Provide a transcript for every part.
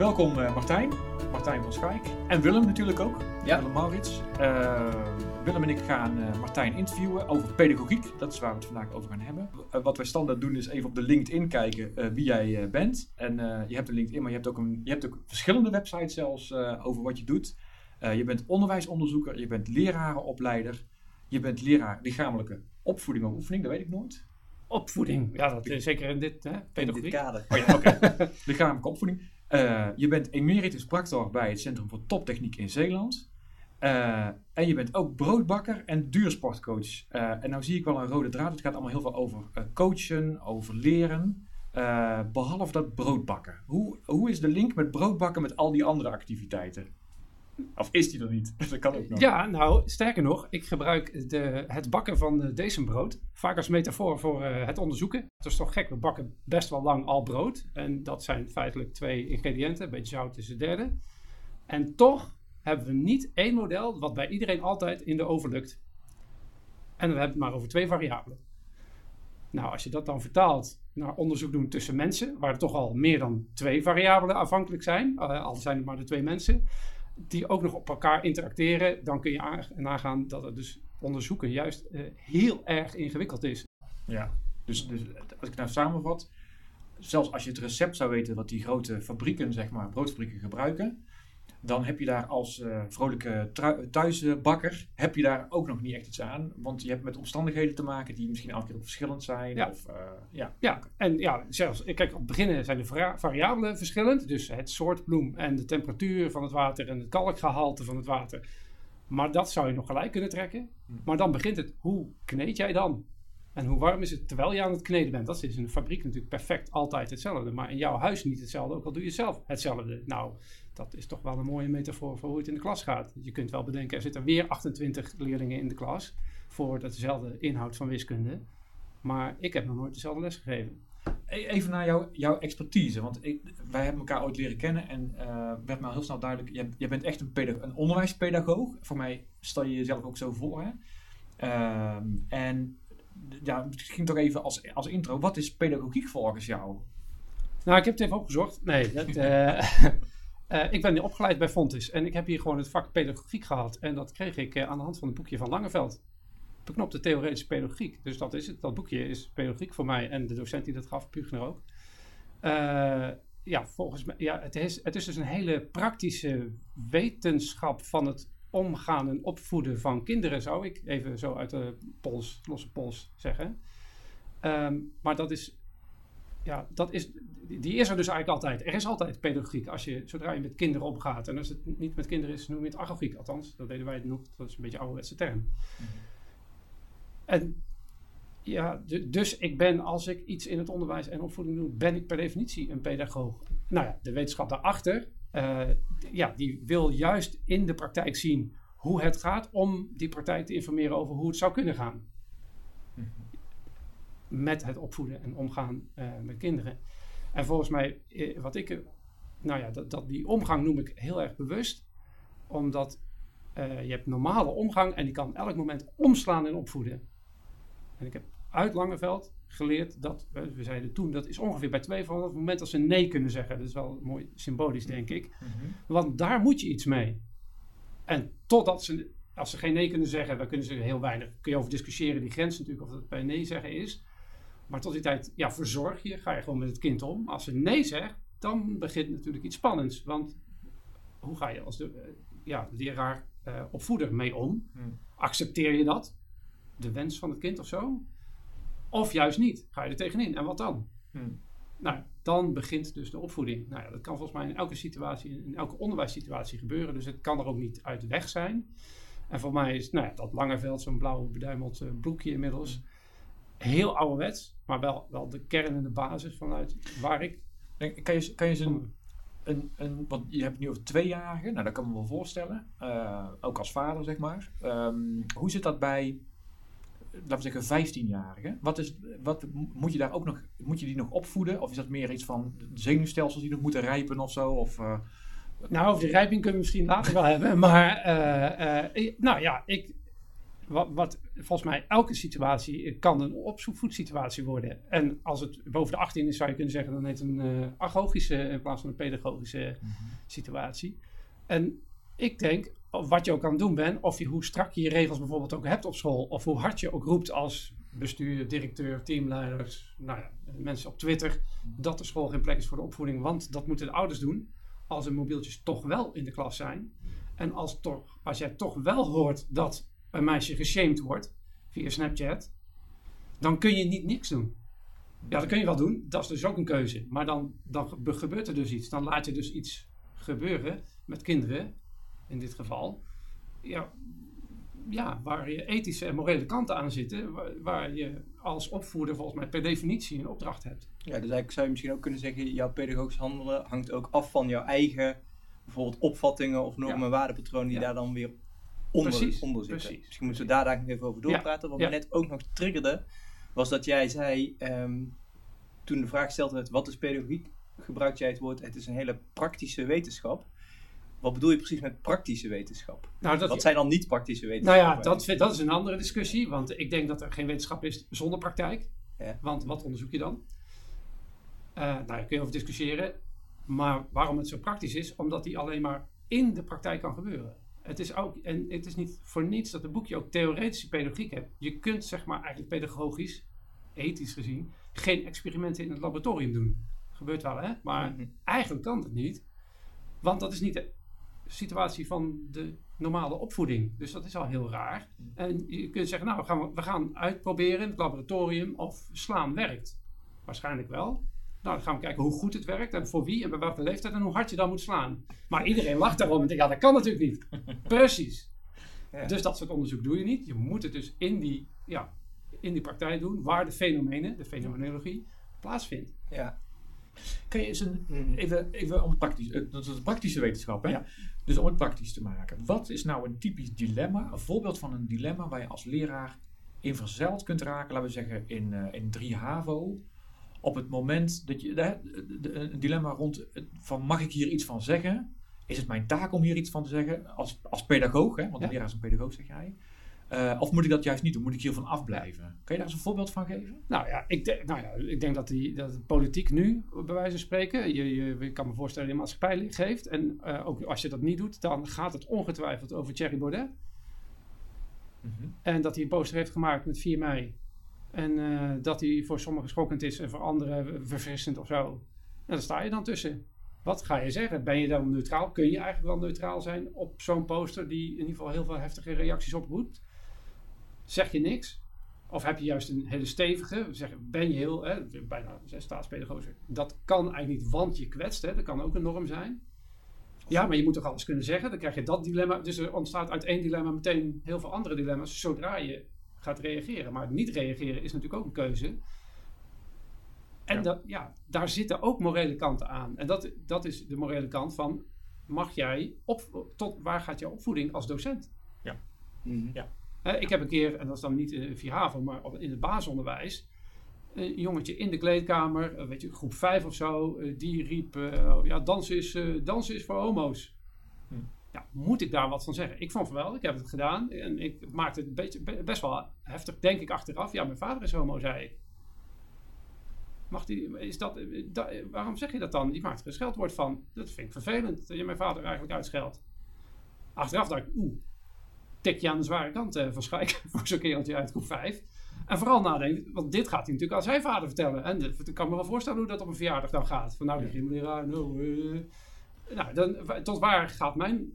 Welkom uh, Martijn, Martijn van Schaik. En Willem natuurlijk ook, ja. Willem Maurits. Uh, Willem en ik gaan uh, Martijn interviewen over pedagogiek. Dat is waar we het vandaag over gaan hebben. wat wij standaard doen is even op de LinkedIn kijken wie jij bent. En je hebt een LinkedIn, maar je hebt ook, een, je hebt ook verschillende websites zelfs over wat je doet. je bent onderwijsonderzoeker, je bent lerarenopleider. Je bent leraar lichamelijke opvoeding of oefening, dat weet ik nooit. Opvoeding, ja, dat is zeker in dit hè, pedagogiek. In dit kader. Oh ja, oké. lichamelijke opvoeding. Uh, je bent emeritus practor bij het Centrum voor Toptechniek in Zeeland. Uh, en je bent ook broodbakker en duursportcoach. Uh, en nou zie ik wel een rode draad. Het gaat allemaal heel veel over coachen, over leren. behalve dat broodbakken. Hoe, hoe is de link met broodbakken met al die andere activiteiten? Of is die er niet? Dat kan ook nog. Ja, nou, sterker nog, ik gebruik de, het bakken van brood vaak als metafoor voor uh, het onderzoeken. Het is toch gek, we bakken best wel lang al brood. En dat zijn feitelijk twee ingrediënten. Een beetje zout is de derde. En toch hebben we niet één model wat bij iedereen altijd in de oven lukt. En we hebben het maar over twee variabelen. Nou, als je dat dan vertaalt naar onderzoek doen tussen mensen, waar er toch al meer dan twee variabelen afhankelijk zijn, uh, al zijn het maar de twee mensen, die ook nog op elkaar interacteren, dan kun je nagaan dat het dus onderzoeken juist uh, heel erg ingewikkeld is. Ja, dus, dus als ik nou samenvat, zelfs als je het recept zou weten wat die grote fabrieken, zeg maar, broodfabrieken gebruiken, dan heb je daar als uh, vrolijke thuisbakker heb je daar ook nog niet echt iets aan. Want je hebt met omstandigheden te maken die misschien elke keer ook verschillend zijn. Ja, of, uh, ja. ja en ja, zelfs, kijk, op het begin zijn de variabelen verschillend. Dus het soort bloem en de temperatuur van het water en het kalkgehalte van het water. Maar dat zou je nog gelijk kunnen trekken. Hm. Maar dan begint het, hoe kneed jij dan? En hoe warm is het terwijl je aan het kneden bent? Dat is in de fabriek natuurlijk perfect altijd hetzelfde. Maar in jouw huis niet hetzelfde, ook al doe je zelf hetzelfde. Nou, dat is toch wel een mooie metafoor voor hoe het in de klas gaat. Je kunt wel bedenken, er zitten weer 28 leerlingen in de klas voor dezelfde inhoud van wiskunde. Maar ik heb nog nooit dezelfde les gegeven. E-, even naar jou, jouw expertise. Want ik, wij hebben elkaar ooit leren kennen en uh, werd me al heel snel duidelijk: jij, bent echt een, een, onderwijspedagoog. Voor mij stel je jezelf ook zo voor. Hè? Uh, en ja, misschien toch even als, als intro: wat is pedagogiek volgens jou? Nou, ik heb het even opgezocht. Nee, dat, uh, Uh, ik ben opgeleid bij Fontis en ik heb hier gewoon het vak pedagogiek gehad. En dat kreeg ik uh, aan de hand van het boekje van Langeveld. Beknopte theoretische pedagogiek. Dus dat is het. Dat boekje is pedagogiek voor mij en de docent die dat gaf, Pugner ook. Ja, volgens mij, ja, het is, het is dus een hele praktische wetenschap van het omgaan en opvoeden van kinderen, zou ik even zo uit de pols, losse pols zeggen. Um, maar dat is ja, dat is, die is er dus eigenlijk altijd. Er is altijd pedagogiek als je, zodra je met kinderen omgaat. En als het niet met kinderen is, noem je het agogiek. Althans, dat deden wij nog. Dat is een beetje een ouderwetse term. Mhm. En ja, dus ik ben, als ik iets in het onderwijs en opvoeding doe, ben ik per definitie een pedagoog. Nou ja, de wetenschap daarachter, uh, ja, die wil juist in de praktijk zien hoe het gaat om die praktijk te informeren over hoe het zou kunnen gaan. Mhm met het opvoeden en omgaan uh, met kinderen. En volgens mij, eh, wat ik, nou ja, dat, dat, die omgang noem ik heel erg bewust, omdat uh, je hebt normale omgang en die kan elk moment omslaan in opvoeden. En ik heb uit Langeveld geleerd dat, we zeiden toen, dat is ongeveer bij twee van het moment dat ze nee kunnen zeggen. Dat is wel mooi symbolisch, denk ik. Mhm. Want daar moet je iets mee. En totdat ze, als ze geen nee kunnen zeggen, dan kunnen ze heel weinig, kun je over discussiëren, die grens natuurlijk, of dat bij nee zeggen is. Maar tot die tijd, ja, verzorg je, ga je gewoon met het kind om. Als ze nee zegt, dan begint natuurlijk iets spannends. Want hoe ga je als de, uh, ja, leraar uh, opvoeder mee om? Hmm. Accepteer je dat? De wens van het kind of zo? Of juist niet? Ga je er tegenin? En wat dan? Hmm. Nou, dan begint dus de opvoeding. Nou ja, dat kan volgens mij in elke situatie, in elke onderwijssituatie gebeuren. Dus het kan er ook niet uit weg zijn. En voor mij is nou ja, dat Langeveld, zo'n blauw beduimeld uh, broekje inmiddels. Heel ouderwets, maar wel, wel de kern en de basis vanuit waar ik. Kan je, kan je een, een, een, want je hebt het nu over tweejarigen, nou dat kan me wel voorstellen, uh, ook als vader zeg maar. Um, hoe zit dat bij, laten we zeggen, 15-jarigen? Wat, is, wat moet je daar ook nog, moet je die nog opvoeden? Of is dat meer iets van zenuwstelsels die nog moeten rijpen of zo? Of, uh, nou, over de rijping kunnen we misschien later wel hebben, maar uh, nou ja, ik, wat, wat, volgens mij elke situatie kan een opvoedsituatie worden. En als het boven de 18 is, zou je kunnen zeggen, dan heet het een agogische in plaats van een pedagogische mhm. situatie. En ik denk, wat je ook het doen bent, of je, hoe strak je je regels bijvoorbeeld ook hebt op school, of hoe hard je ook roept als bestuur, directeur, teamleiders, nou ja, mensen op Twitter, dat de school geen plek is voor de opvoeding, want dat moeten de ouders doen. Als de mobieltjes toch wel in de klas zijn. En als, toch, als jij toch wel hoort dat een meisje geshamed wordt via Snapchat, dan kun je niet niks doen. Ja, dat kun je wel doen. Dat is dus ook een keuze. Maar dan, dan gebeurt er dus iets. Dan laat je dus iets gebeuren met kinderen, in dit geval. Ja, ja, waar je ethische en morele kanten aan zitten, waar, je als opvoeder volgens mij per definitie een opdracht hebt. Ja, dus eigenlijk zou je misschien ook kunnen zeggen, jouw pedagogisch handelen hangt ook af van jouw eigen bijvoorbeeld opvattingen of normen en waardepatronen die daar dan weer onder, precies, onder zitten. Precies, Misschien moeten we daar nog even over doorpraten. Wat me net ook nog triggerde, was dat jij zei, ehm, toen de vraag gesteld werd, wat is pedagogiek? Gebruikt jij het woord, het is een hele praktische wetenschap. Wat bedoel je precies met praktische wetenschap? Nou, dat, wat zijn dan niet praktische wetenschappen? Nou ja, dat, dat is een andere discussie. Want ik denk dat er geen wetenschap is zonder praktijk. Ja. Want wat onderzoek je dan? Uh, nou, daar kun je over discussiëren. Maar waarom het zo praktisch is, omdat die alleen maar in de praktijk kan gebeuren. Het is ook, en het is niet voor niets dat het boekje ook theoretische pedagogiek hebt. Je kunt zeg maar eigenlijk pedagogisch, ethisch gezien, geen experimenten in het laboratorium doen. Gebeurt wel hè, maar mhm. eigenlijk kan het niet. Want dat is niet de situatie van de normale opvoeding. Dus dat is al heel raar. En je kunt zeggen, nou, we gaan, we gaan uitproberen in het laboratorium of slaan werkt. Waarschijnlijk wel. Nou, dan gaan we kijken hoe goed het werkt en voor wie en bij welke leeftijd en hoe hard je dan moet slaan. Maar iedereen lacht daarom en denkt, ja, dat kan natuurlijk niet. Precies. Ja. Dus dat soort onderzoek doe je niet. Je moet het dus in die, ja, in die praktijk doen, waar de fenomenen, de fenomenologie, plaatsvindt. Ja. Kan je eens een, mm. even, even om het praktisch, eh, dat is de praktische wetenschap, hè? Ja. Dus om het praktisch te maken. Wat is nou een typisch dilemma, een voorbeeld van een dilemma waar je als leraar in verzeld kunt raken, laten we zeggen in, uh, in 3 HAVO, op het moment dat je een dilemma rond van mag ik hier iets van zeggen? Is het mijn taak om hier iets van te zeggen als, als pedagoog? Hè? Want de leraar is een pedagoog, zeg jij. Uh, of moet ik dat juist niet doen? Moet ik hiervan afblijven? Kun je daar eens een voorbeeld van geven? Nou ja, ik, denk, nou ja, ik denk dat, die, dat de politiek nu, bij wijze van spreken, je, je, kan me voorstellen, je maatschappij geeft. En uh, ook als je dat niet doet, dan gaat het ongetwijfeld over Thierry Baudet. Mm -hmm. En dat hij een poster heeft gemaakt met 4 mei en uh, dat hij voor sommigen schokkend is en voor anderen verfrissend of zo. En daar sta je dan tussen. Wat ga je zeggen? Ben je dan neutraal? Kun je eigenlijk wel neutraal zijn op zo'n poster die in ieder geval heel veel heftige reacties oproept? Zeg je niks? Of heb je juist een hele stevige? Zeg, ben je heel, hè, bijna staatspedagoog. Dat kan eigenlijk niet, want je kwetst. Hè, dat kan ook een norm zijn. Ja, maar je moet toch alles kunnen zeggen? Dan krijg je dat dilemma. Dus er ontstaat uit één dilemma meteen heel veel andere dilemma's. Zodra je gaat reageren. Maar niet reageren is natuurlijk ook een keuze. En ja. Dat, ja, daar zitten ook morele kanten aan. En dat, dat is de morele kant van, mag jij, op, tot waar gaat jouw opvoeding als docent? Ja. Mm ja. Ik heb een keer, en dat is dan niet uh, via HAVO, maar in het basisonderwijs, een jongetje in de kleedkamer, uh, weet je, groep 5 of zo, uh, die riep, ja, dansen is, dansen is voor homo's. Hm ja, moet ik daar wat van zeggen? Ik vond van wel, ik heb het gedaan. En ik maakte het een beetje, best wel heftig, denk ik, achteraf. Ja, mijn vader is homo, zei ik. Mag die, is dat, waarom zeg je dat dan? Die maakt er een scheldwoord van. Dat vind ik vervelend, dat je mijn vader eigenlijk uitscheldt. Achteraf dacht ik, oeh, tik je aan de zware kant uh, van Schijk voor zo'n kereltje uit groep 5. En vooral nadenken, want dit gaat hij natuurlijk aan zijn vader vertellen. En ik kan me wel voorstellen hoe dat op een verjaardag dan gaat. Van nou, die gymleraar, nou... Uh, nou, dan, tot waar gaat mijn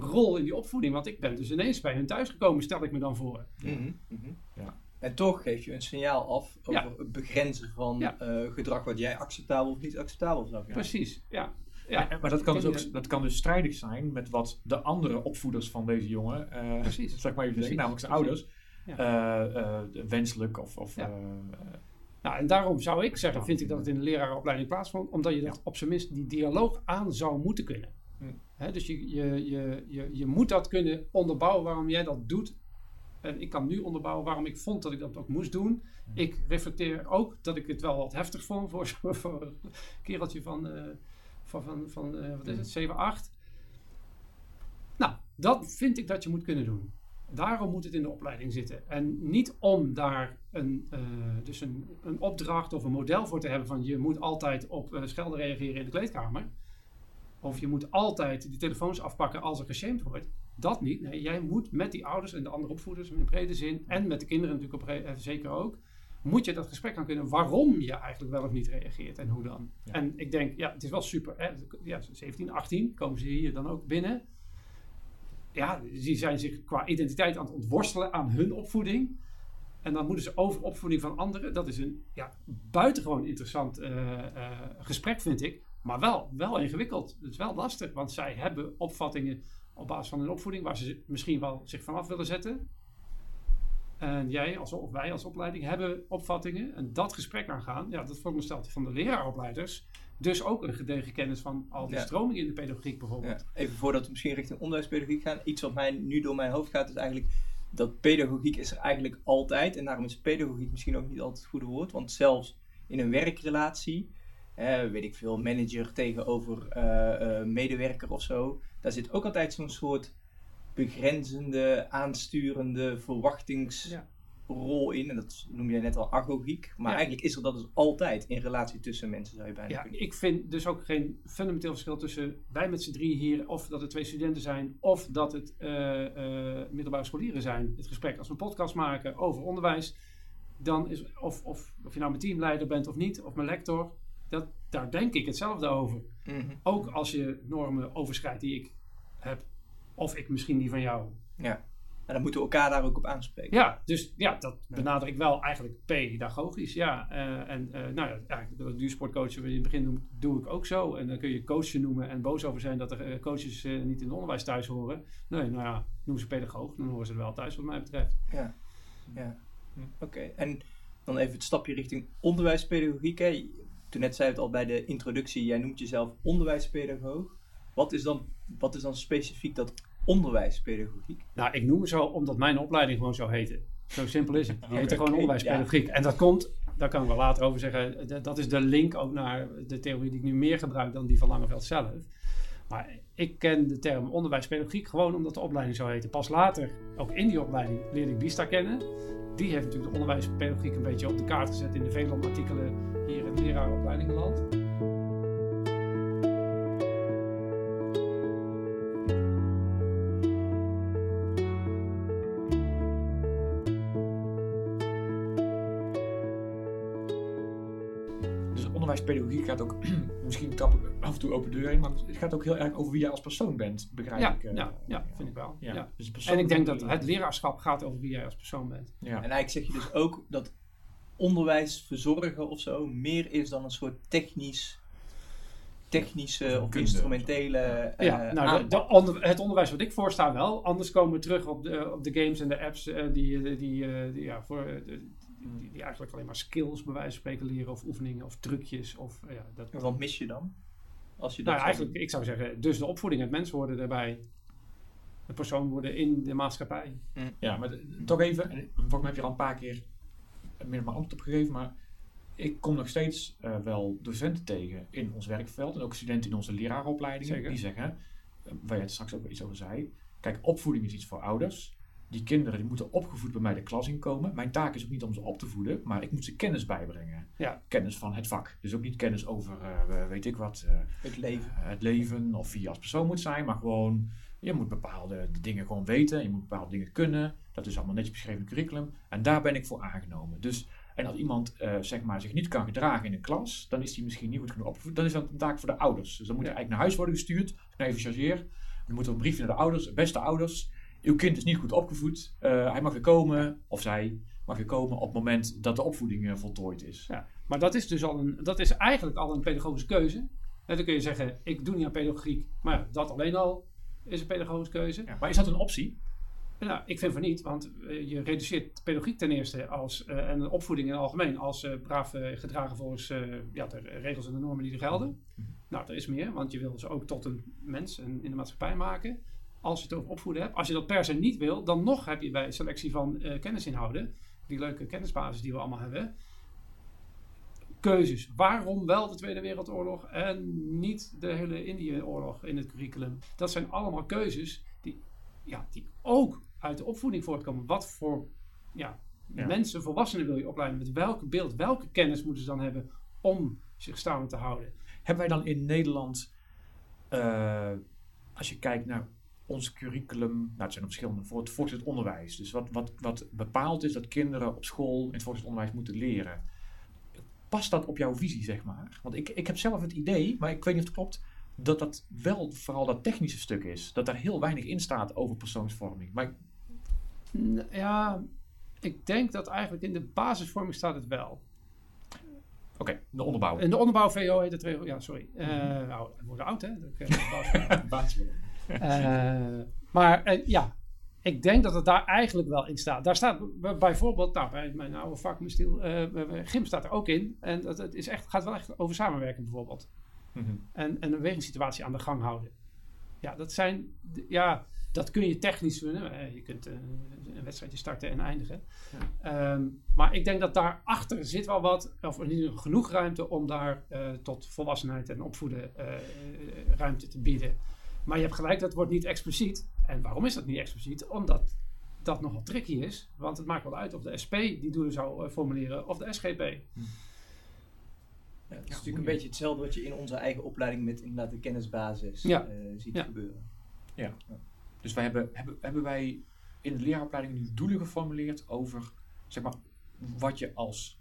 rol in die opvoeding? Want ik ben dus ineens bij hun thuis gekomen, stel ik me dan voor. Mhm, mhm. Ja. En toch geef je een signaal af over het begrenzen van uh, gedrag wat jij acceptabel of niet acceptabel zou vinden. Precies, ja. Ja, maar dat kan, dus ook, dat kan dus strijdig zijn met wat de andere opvoeders van deze jongen, uh, Precies. zeg maar even zeggen, namelijk zijn ouders, uh, wenselijk of, of nou, en daarom zou ik zeggen, vind ik dat het in de leraaropleiding plaatsvond, omdat je dat op zijn minst die dialoog aan zou moeten kunnen. Hm. dus je, je, je, je, je moet dat kunnen onderbouwen waarom jij dat doet. En ik kan nu onderbouwen waarom ik vond dat ik dat ook moest doen. Hm. Ik reflecteer ook dat ik het wel wat heftig vond voor, voor een kereltje van, uh, van, van, van uh, wat is het, 7, hm. 8. Nou, dat vind ik dat je moet kunnen doen. Daarom moet het in de opleiding zitten. En niet om daar een, uh, dus een, een opdracht of een model voor te hebben van je moet altijd op uh, schelden reageren in de kleedkamer. Of je moet altijd die telefoons afpakken als er geshamed wordt. Dat niet. Nee, jij moet met die ouders en de andere opvoeders in brede zin en met de kinderen natuurlijk op, zeker ook moet je dat gesprek aan kunnen waarom je eigenlijk wel of niet reageert en hoe dan. En ik denk, ja, het is wel super. Hè? Ja, 17, 18 komen ze hier dan ook binnen. Ja, die zijn zich qua identiteit aan het ontworstelen aan hun opvoeding. En dan moeten ze over opvoeding van anderen. Dat is een ja, buitengewoon interessant uh, uh, gesprek, vind ik. Maar wel, wel ingewikkeld. Het is wel lastig, want zij hebben opvattingen op basis van hun opvoeding waar ze misschien wel zich vanaf willen zetten. En jij als, of wij als opleiding hebben opvattingen en dat gesprek aangaan, ja, dat veronderstelt van de leraaropleiders. Dus ook een gedegen kennis van al die stromingen in de pedagogiek bijvoorbeeld. Ja. Even voordat we misschien richting onderwijspedagogiek gaan, iets wat mij nu door mijn hoofd gaat, is eigenlijk dat pedagogiek is er eigenlijk altijd. En daarom is pedagogiek misschien ook niet altijd het goede woord. Want zelfs in een werkrelatie, weet ik veel, manager tegenover uh, uh, medewerker of zo, daar zit ook altijd zo'n soort begrenzende, aansturende verwachtingsrol in. En dat noem jij net al agogiek. Maar eigenlijk is er dat dus altijd in relatie tussen mensen, zou je bijna ja, Ik vind dus ook geen fundamenteel verschil tussen wij met z'n drie hier, of dat het twee studenten zijn, of dat het uh, uh, middelbare scholieren zijn. Het gesprek als we een podcast maken over onderwijs. Dan is, of, of, of je nou mijn teamleider bent of niet, of mijn lector, dat, daar denk ik hetzelfde over. Mhm. Ook als je normen overschrijdt die ik heb of ik misschien die van jou. Ja. En dan moeten we elkaar daar ook op aanspreken. Ja, dus ja, dat benader ik wel eigenlijk pedagogisch. Ja, uh, en uh, nou ja, duursportcoach in het begin doe, doe, ik ook zo. En dan kun je coachen noemen en boos over zijn dat er uh, coaches niet in het onderwijs thuis horen. Nee, nou ja, noem ze pedagoog, dan horen ze er wel thuis wat mij betreft. Ja, ja. Hm. oké. En dan even het stapje richting onderwijspedagogiek. Hè. Toen net zei het al bij de introductie, jij noemt jezelf onderwijspedagoog. Wat is dan, wat is dan specifiek dat onderwijspedagogiek? Nou, ik noem het zo omdat mijn opleiding gewoon zo heette. Zo simpel is het. Die okay, heette gewoon onderwijspedagogiek. En dat komt, daar kan ik wel later over zeggen, dat is de link ook naar de theorie die ik nu meer gebruik dan die van Langeveld zelf. Maar ik ken de term onderwijspedagogiek gewoon omdat de opleiding zo heette. Pas later, ook in die opleiding, leerde ik Bista kennen. Die heeft natuurlijk de onderwijspedagogiek een beetje op de kaart gezet in de vele artikelen hier in de leraaropleidingenland. Pedagogiek gaat ook, misschien trap ik af en toe open deur in, maar het gaat ook heel erg over wie jij als persoon bent, begrijp ja, ik. Uh, ja, ja, vind ik wel. Ja. Dus en ik denk dat het leraarschap gaat over wie jij als persoon bent. Ja. En eigenlijk zeg je dus ook dat onderwijs verzorgen of zo meer is dan een soort technisch technische of, instrumentele. Uh, ja, nou, de, onder, het onderwijs wat ik voorsta wel. Anders komen we terug op de, op de games en de apps uh, die, die, die, die, ja, voor, die, die, eigenlijk alleen maar skills bij wijze van spreken leren of oefeningen of trucjes. Of, ja, dat, en wat mis je dan? Als je dat nou, eigenlijk, ik zou zeggen, dus de opvoeding, het mens worden daarbij. De persoon worden in de maatschappij. Mm. Ja, maar toch even, en volgens mij heb je al een paar keer meer maar antwoord op gegeven, maar ik kom nog steeds uh, wel docenten tegen in ons werkveld en ook studenten in onze leraaropleidingen die zeggen, uh, waar je het straks ook iets over zei, kijk, opvoeding is iets voor ouders die kinderen die moeten opgevoed bij mij de klas inkomen. Mijn taak is ook niet om ze op te voeden, maar ik moet ze kennis bijbrengen. Ja. Kennis van het vak. Dus ook niet kennis over, uh, weet ik wat. Uh, het leven. Uh, het leven of wie je als persoon moet zijn, maar gewoon, je moet bepaalde dingen gewoon weten. Je moet bepaalde dingen kunnen. Dat is allemaal netjes beschreven in het curriculum. En daar ben ik voor aangenomen. Dus, en als iemand zeg maar, zich niet kan gedragen in een klas, dan is hij misschien niet goed genoeg opgevoed. Dan is dat een taak voor de ouders. Dus dan moet hij eigenlijk naar huis worden gestuurd. Nou even chargeer. Dan moet er een briefje naar de ouders, beste ouders uw kind is niet goed opgevoed. Uh, hij mag er komen, of zij mag er komen op het moment dat de opvoeding uh, voltooid is. Ja, maar dat is dus al een, dat is eigenlijk al een pedagogische keuze. En dan kun je zeggen, ik doe niet aan pedagogiek, maar dat alleen al is een pedagogische keuze. Ja, maar is dat een optie? Nou, ik vind van niet, want uh, je reduceert pedagogiek ten eerste als, uh, en opvoeding in het algemeen als uh, braaf gedragen volgens ja, de regels en de normen die er gelden. Mm Nou, er is meer, want je wil ze ook tot een mens en in de maatschappij maken als je het over opvoeden hebt. Als je dat per se niet wil, dan nog heb je bij selectie van uh, kennisinhouden, die leuke kennisbasis die we allemaal hebben, keuzes. Waarom wel de Tweede Wereldoorlog en niet de hele Indië-oorlog in het curriculum? Dat zijn allemaal keuzes die, ja, die ook uit de opvoeding voortkomen. Wat voor ja, mensen, volwassenen wil je opleiden? Met welk beeld, welke kennis moeten ze dan hebben om zich staande te houden? Hebben wij dan in Nederland, uh, als je kijkt naar ons curriculum, nou het zijn verschillende, voor het voortgezet onderwijs. Dus wat, wat, wat bepaald is dat kinderen op school in het voortgezet onderwijs moeten leren. Past dat op jouw visie, zeg maar? Want ik, ik heb zelf het idee, maar ik weet niet of het klopt, dat dat wel vooral dat technische stuk is. Dat daar heel weinig in staat over persoonsvorming. Maar ja, ik denk dat eigenlijk in de basisvorming staat het wel. Oké, de onderbouw. In de onderbouw VO heet het Ja, sorry. Uh, nou, we worden oud, hè? uh, maar uh, ja, ik denk dat het daar eigenlijk wel in staat. Daar staat bijvoorbeeld, nou, bij mijn oude vak, gym staat er ook in. En dat, het is echt, gaat wel echt over samenwerken bijvoorbeeld. Mm -hmm. En, en een wegingssituatie aan de gang houden. Ja, dat zijn, ja, dat kun je technisch doen. Je kunt een wedstrijdje starten en eindigen. Ja. Um, maar ik denk dat daarachter zit wel wat, of in ieder geval genoeg ruimte om daar uh, tot volwassenheid en opvoeden uh, ruimte te bieden. Maar je hebt gelijk, dat wordt niet expliciet. En waarom is dat niet expliciet? Omdat dat nogal tricky is. Want het maakt wel uit of de SP die doelen zou formuleren of de SGP. Hm. Ja, het is natuurlijk een beetje hetzelfde wat je in onze eigen opleiding met inderdaad de kennisbasis ja. ziet gebeuren. Ja. Dus wij hebben, hebben, hebben wij in de leraaropleiding nu doelen geformuleerd over zeg maar, wat je als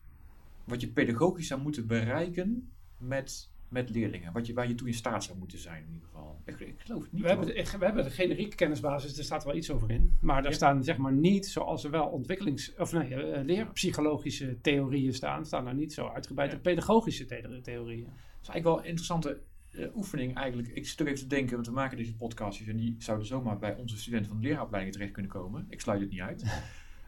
wat je pedagogisch zou moeten bereiken met, met leerlingen. Wat je, waar je toe in staat zou moeten zijn in ieder geval. Ik, ik geloof het niet. We hebben, de, we hebben de generieke kennisbasis, er staat wel iets over in. Maar daar staan zeg maar niet, zoals er wel ontwikkelings- of nee, uh, leerpsychologische theorieën staan, staan daar niet zo uitgebreid ja. pedagogische theorieën. Dat is eigenlijk wel een interessante uh, oefening eigenlijk. Ik zit ook even te denken, want we maken deze podcastjes en die zouden zomaar bij onze studenten van de leraaropleiding terecht kunnen komen. Ik sluit het niet uit.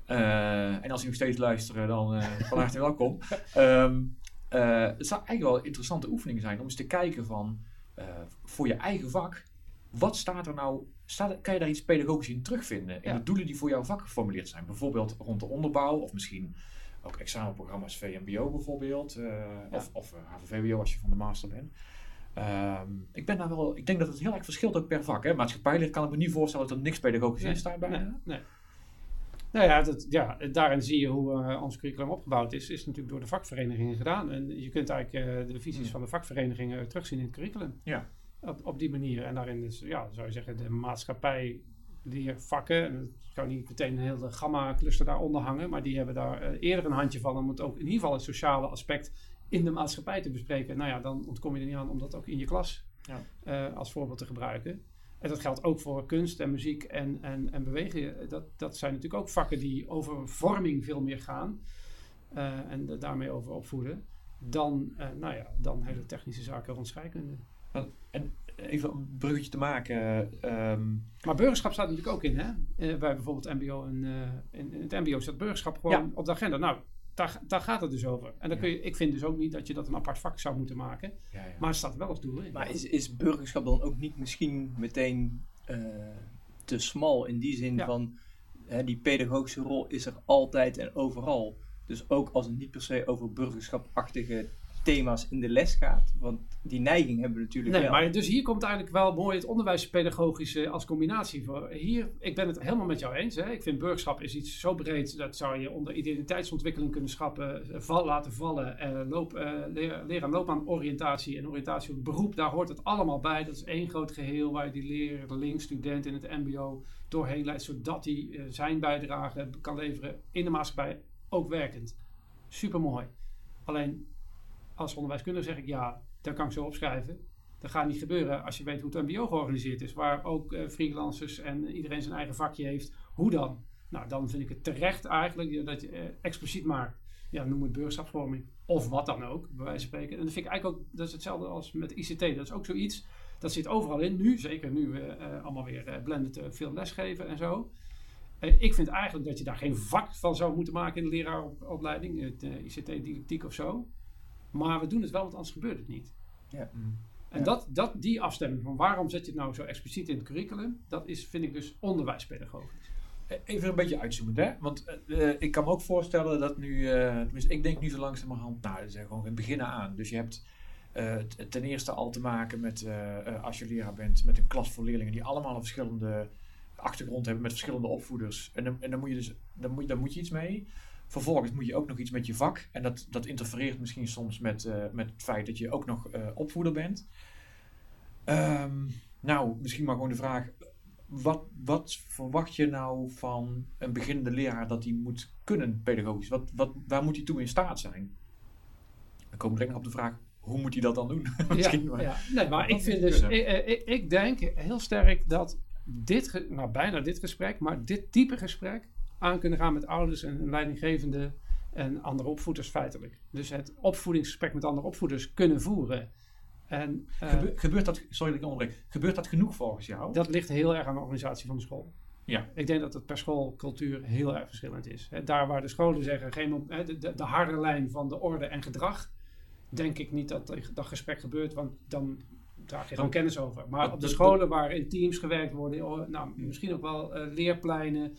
Uh, en als die nog steeds luisteren, dan uh, van harte welkom. Um, het zou eigenlijk wel een interessante oefening zijn om eens te kijken van voor je eigen vak, wat staat er nou, staat, kan je daar iets pedagogisch in terugvinden? In de doelen die voor jouw vak geformuleerd zijn. Bijvoorbeeld rond de onderbouw of misschien ook examenprogramma's VMBO bijvoorbeeld. Ja. Of, of HVVBO als je van de master bent. Um, ik, ben daar wel, ik denk dat het heel erg verschilt ook per vak. Hè? Maatschappijleer kan ik me niet voorstellen dat er niks pedagogisch nee, in staat bij. Nee, nee. Nou ja, dat, ja, daarin zie je hoe uh, ons curriculum opgebouwd is. Is natuurlijk door de vakverenigingen gedaan. En je kunt eigenlijk uh, de visies hmm. van de vakverenigingen terugzien in het curriculum. Ja. Op, op die manier. En daarin is, ja, zou je zeggen, de maatschappij vakken. En ik kan niet meteen een hele gamma-cluster daaronder hangen. Maar die hebben daar uh, eerder een handje van. Om het ook in ieder geval het sociale aspect in de maatschappij te bespreken. Nou ja, dan ontkom je er niet aan om dat ook in je klas ja. als voorbeeld te gebruiken. En dat geldt ook voor kunst en muziek en, en, en bewegen. Dat, dat zijn natuurlijk ook vakken die over vorming veel meer gaan. Uh, en de, daarmee over opvoeden. Dan, uh, nou ja, dan hele technische zaken rond scheikunde. En even een bruggetje te maken. Um... Maar burgerschap staat natuurlijk ook in, hè? Uh, bij bijvoorbeeld MBO en in, in, het MBO staat burgerschap gewoon ja. op de agenda. Nou, daar, daar gaat het dus over. En dan kun je, ik vind dus ook niet dat je dat een apart vak zou moeten maken. Ja, ja. Maar het staat wel als doel in. Maar is, is burgerschap dan ook niet misschien meteen uh, te smal in die zin van hè, die pedagogische rol is er altijd en overal. Dus ook als het niet per se over burgerschapachtige thema's in de les gaat. Want die neiging hebben we natuurlijk nee, wel. Maar dus hier komt eigenlijk wel mooi het onderwijspedagogische als combinatie voor. Hier, ik ben het helemaal met jou eens. Hè. Ik vind burgerschap is iets zo breed dat zou je onder identiteitsontwikkeling kunnen schappen, eh, val, laten vallen. Eh, loop, eh, leren, leren loopbaan oriëntatie en oriëntatie op beroep. Daar hoort het allemaal bij. Dat is één groot geheel waar je die leerling, student in het MBO doorheen leidt, zodat hij uh, zijn bijdrage kan leveren in de maatschappij, ook werkend. Super mooi. Alleen als onderwijskundige zeg ik ja, dat kan ik zo opschrijven. Dat gaat niet gebeuren als je weet hoe het MBO georganiseerd is, waar ook uh, freelancers en iedereen zijn eigen vakje heeft. Hoe dan? Nou, dan vind ik het terecht eigenlijk dat je uh, expliciet maakt. Ja, noem het burgerschapsvorming. Of wat dan ook, bij wijze van spreken. En dat vind ik eigenlijk ook, dat is hetzelfde als met ICT. Dat is ook zoiets, dat zit overal in. Nu, zeker nu we uh, allemaal weer blended veel lesgeven en zo. ik vind eigenlijk dat je daar geen vak van zou moeten maken in de leraaropleiding, ICT-didactiek of zo. Maar we doen het wel, want anders gebeurt het niet. Ja. Mm. En Dat, dat, die afstemming van waarom zet je het nou zo expliciet in het curriculum, dat is, vind ik dus onderwijspedagogisch. E, even een beetje uitzoomen, hè? Want uh, ik kan me ook voorstellen dat nu, uh, tenminste, ik denk nu zo langzamerhand, nou, dat is gewoon het beginnen aan. Dus je hebt uh, ten eerste al te maken met, als je leraar bent, met een klas voor leerlingen die allemaal een verschillende achtergrond hebben met verschillende opvoeders. En dan, en dan moet je dus dan moet, dan moet je iets mee. Vervolgens moet je ook nog iets met je vak. En dat, dat interfereert misschien soms met, uh, met het feit dat je ook nog uh, opvoeder bent. Um, nou, misschien maar gewoon de vraag. Wat, wat verwacht je nou van een beginnende leraar dat hij moet kunnen pedagogisch? Wat, wat, waar moet hij toe in staat zijn? Dan komen we direct nog op de vraag, hoe moet hij dat dan doen? ja, maar, ja. Nee, maar ik vind dus, ik, ik, ik, denk heel sterk dat dit, nou bijna dit gesprek, maar dit type gesprek aan kunnen gaan met ouders en leidinggevende en andere opvoeders feitelijk. Dus het opvoedingsgesprek met andere opvoeders kunnen voeren. En, uh, gebeurt dat, sorry dat ik onderbreek, gebeurt dat genoeg volgens jou? Dat ligt heel erg aan de organisatie van de school. Ja. Ik denk dat het per schoolcultuur heel erg verschillend is. daar waar de scholen zeggen, geen, de, de, de, harde lijn van de orde en gedrag, denk ik niet dat dat gesprek gebeurt, want dan draag je gewoon kennis over. Maar op de scholen waar in teams gewerkt worden, oh, nou, misschien ook wel uh, leerpleinen,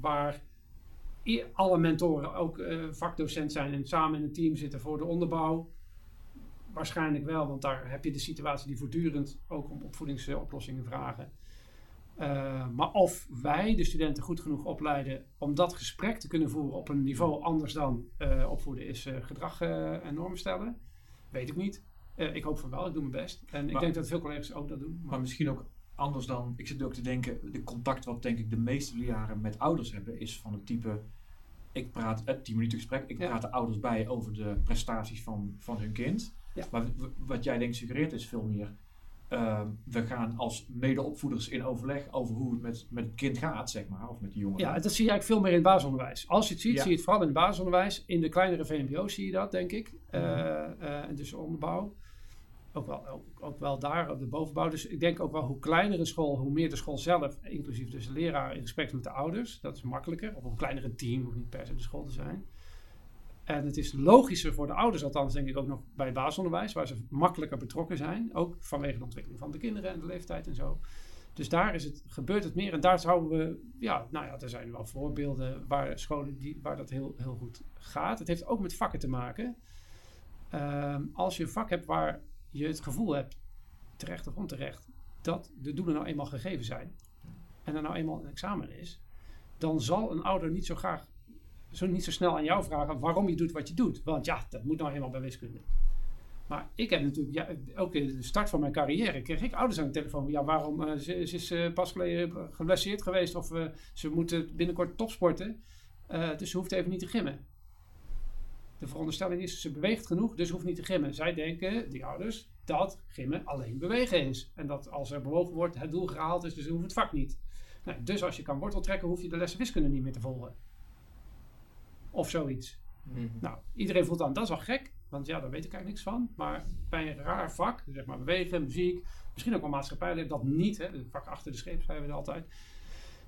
waar alle mentoren ook vakdocent zijn en samen in een team zitten voor de onderbouw. Waarschijnlijk wel, want daar heb je de situatie die voortdurend ook om opvoedingsoplossingen vragen. maar of wij de studenten goed genoeg opleiden om dat gesprek te kunnen voeren op een niveau anders dan opvoeden is gedrag en normen stellen, weet ik niet. Ik hoop van wel, ik doe mijn best. En ik denk dat veel collega's ook dat doen. Maar, misschien ook anders dan, ik zit ook te denken, de contact wat denk ik de meeste leraren met ouders hebben, is van het type, ik praat het 10 minuten gesprek, ik praat de ouders bij over de prestaties van, van hun kind. Ja. Maar wat jij denkt suggereert is veel meer, uh, we gaan als medeopvoeders in overleg over hoe het met, met het kind gaat, zeg maar, of met de jongeren. Ja, dat zie je eigenlijk veel meer in het basisonderwijs. Als je het ziet, zie je het vooral in het basisonderwijs. In de kleinere VMBO's zie je dat, denk ik. Uh, uh, dus onderbouw ook wel, ook, wel daar op de bovenbouw. Dus ik denk ook wel hoe kleiner een school, hoe meer de school zelf, inclusief dus de leraar, in gesprek met de ouders. Dat is makkelijker. Of een kleinere team, hoeft niet per se de school te zijn. En het is logischer voor de ouders, althans denk ik ook nog bij het basisonderwijs, waar ze makkelijker betrokken zijn. Ook vanwege de ontwikkeling van de kinderen en de leeftijd en zo. Dus daar is het, gebeurt het meer. En daar zouden we, ja, nou ja, er zijn wel voorbeelden waar scholen die, waar dat heel, heel goed gaat. Het heeft ook met vakken te maken. Um, als je een vak hebt waar je het gevoel hebt, terecht of onterecht, dat de doelen nou eenmaal gegeven zijn en er nou eenmaal een examen is, dan zal een ouder niet zo graag, zo niet zo snel aan jou vragen waarom je doet wat je doet. Want ja, dat moet nou eenmaal bij wiskunde. Maar ik heb natuurlijk, ja, ook in de start van mijn carrière, kreeg ik ouders aan de telefoon. Ja, waarom? Uh, ze, is uh, pas geleden geblesseerd geweest of uh, ze moeten binnenkort topsporten. dus ze hoeft even niet te gimmen. De veronderstelling is, ze beweegt genoeg, dus hoeft niet te gimmen. Zij denken, die ouders, dat gimmen alleen bewegen is. En dat als er bewogen wordt, het doel gehaald is, dus hoeft het vak niet. Nou, dus als je kan wortel trekken, hoef je de lessen wiskunde niet meer te volgen. Of zoiets. Mhm. Nou, iedereen voelt dan, dat is wel gek, want ja, daar weet ik eigenlijk niks van. Maar bij een raar vak, zeg maar bewegen, muziek, misschien ook wel maatschappij, dat niet. Hè, het vak achter de scheep schrijven we altijd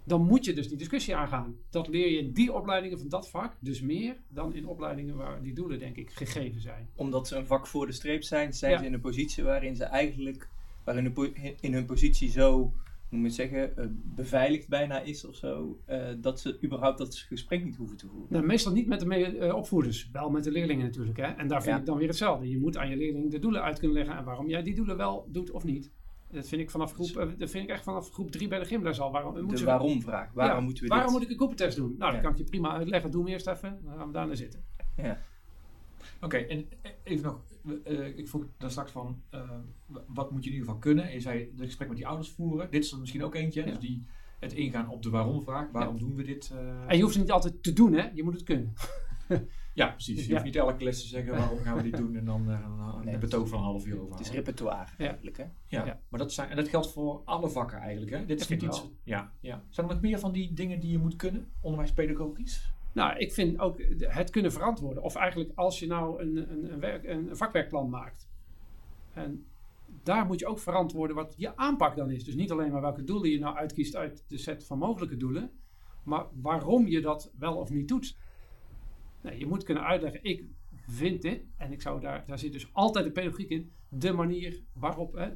dan moet je dus die discussie aangaan. Dat leer je in die opleidingen van dat vak dus meer dan in opleidingen waar die doelen, denk ik, gegeven zijn. Omdat ze een vak voor de streep zijn, zijn ze in een positie waarin ze eigenlijk, waarin in hun positie zo, hoe moet je zeggen, uh, beveiligd bijna is of zo, uh, dat ze überhaupt dat gesprek niet hoeven te voeren. Nou, meestal niet met de uh, opvoeders, wel met de leerlingen natuurlijk. Hè? En daar vind ik dan weer hetzelfde. Je moet aan je leerling de doelen uit kunnen leggen en waarom jij die doelen wel doet of niet. Dat vind ik vanaf groep, eh, dat vind ik echt vanaf groep 3 bij de gymles al. Waarom, de waarom-vraag. Waarom moeten we Waarom moet ik een Cooper-test doen? Nou, dat kan ik je prima uitleggen. Doe hem eerst even. Dan gaan we daarna zitten. Ja. Oké, en even nog. Uh, ik vroeg daar straks van, uh, wat moet je in ieder geval kunnen? Je zei het gesprek met die ouders voeren. Dit is er misschien ook eentje. Dus die, het ingaan op de waarom-vraag. Waarom doen we dit? en je hoeft het niet altijd te doen, hè? Je moet het kunnen. Ja, precies. Je hoeft niet elke les te zeggen waarom gaan we dit doen en dan uh, een betoog van een half uur over. Het is repertoire eigenlijk. Hè? Ja. ja. maar dat, zijn, en dat geldt voor alle vakken eigenlijk. Hè? Dit is niet iets. Ja, ja. Zijn er nog meer van die dingen die je moet kunnen, onderwijspedagogisch? Nou, ik vind ook het kunnen verantwoorden. Of eigenlijk als je nou een, een, een, werk, een vakwerkplan maakt. En daar moet je ook verantwoorden wat je aanpak dan is. Dus niet alleen maar welke doelen je nou uitkiest uit de set van mogelijke doelen. Maar waarom je dat wel of niet doet. Nee, je moet kunnen uitleggen, ik vind dit, en ik zou daar, daar zit dus altijd de pedagogiek in, de manier waarop,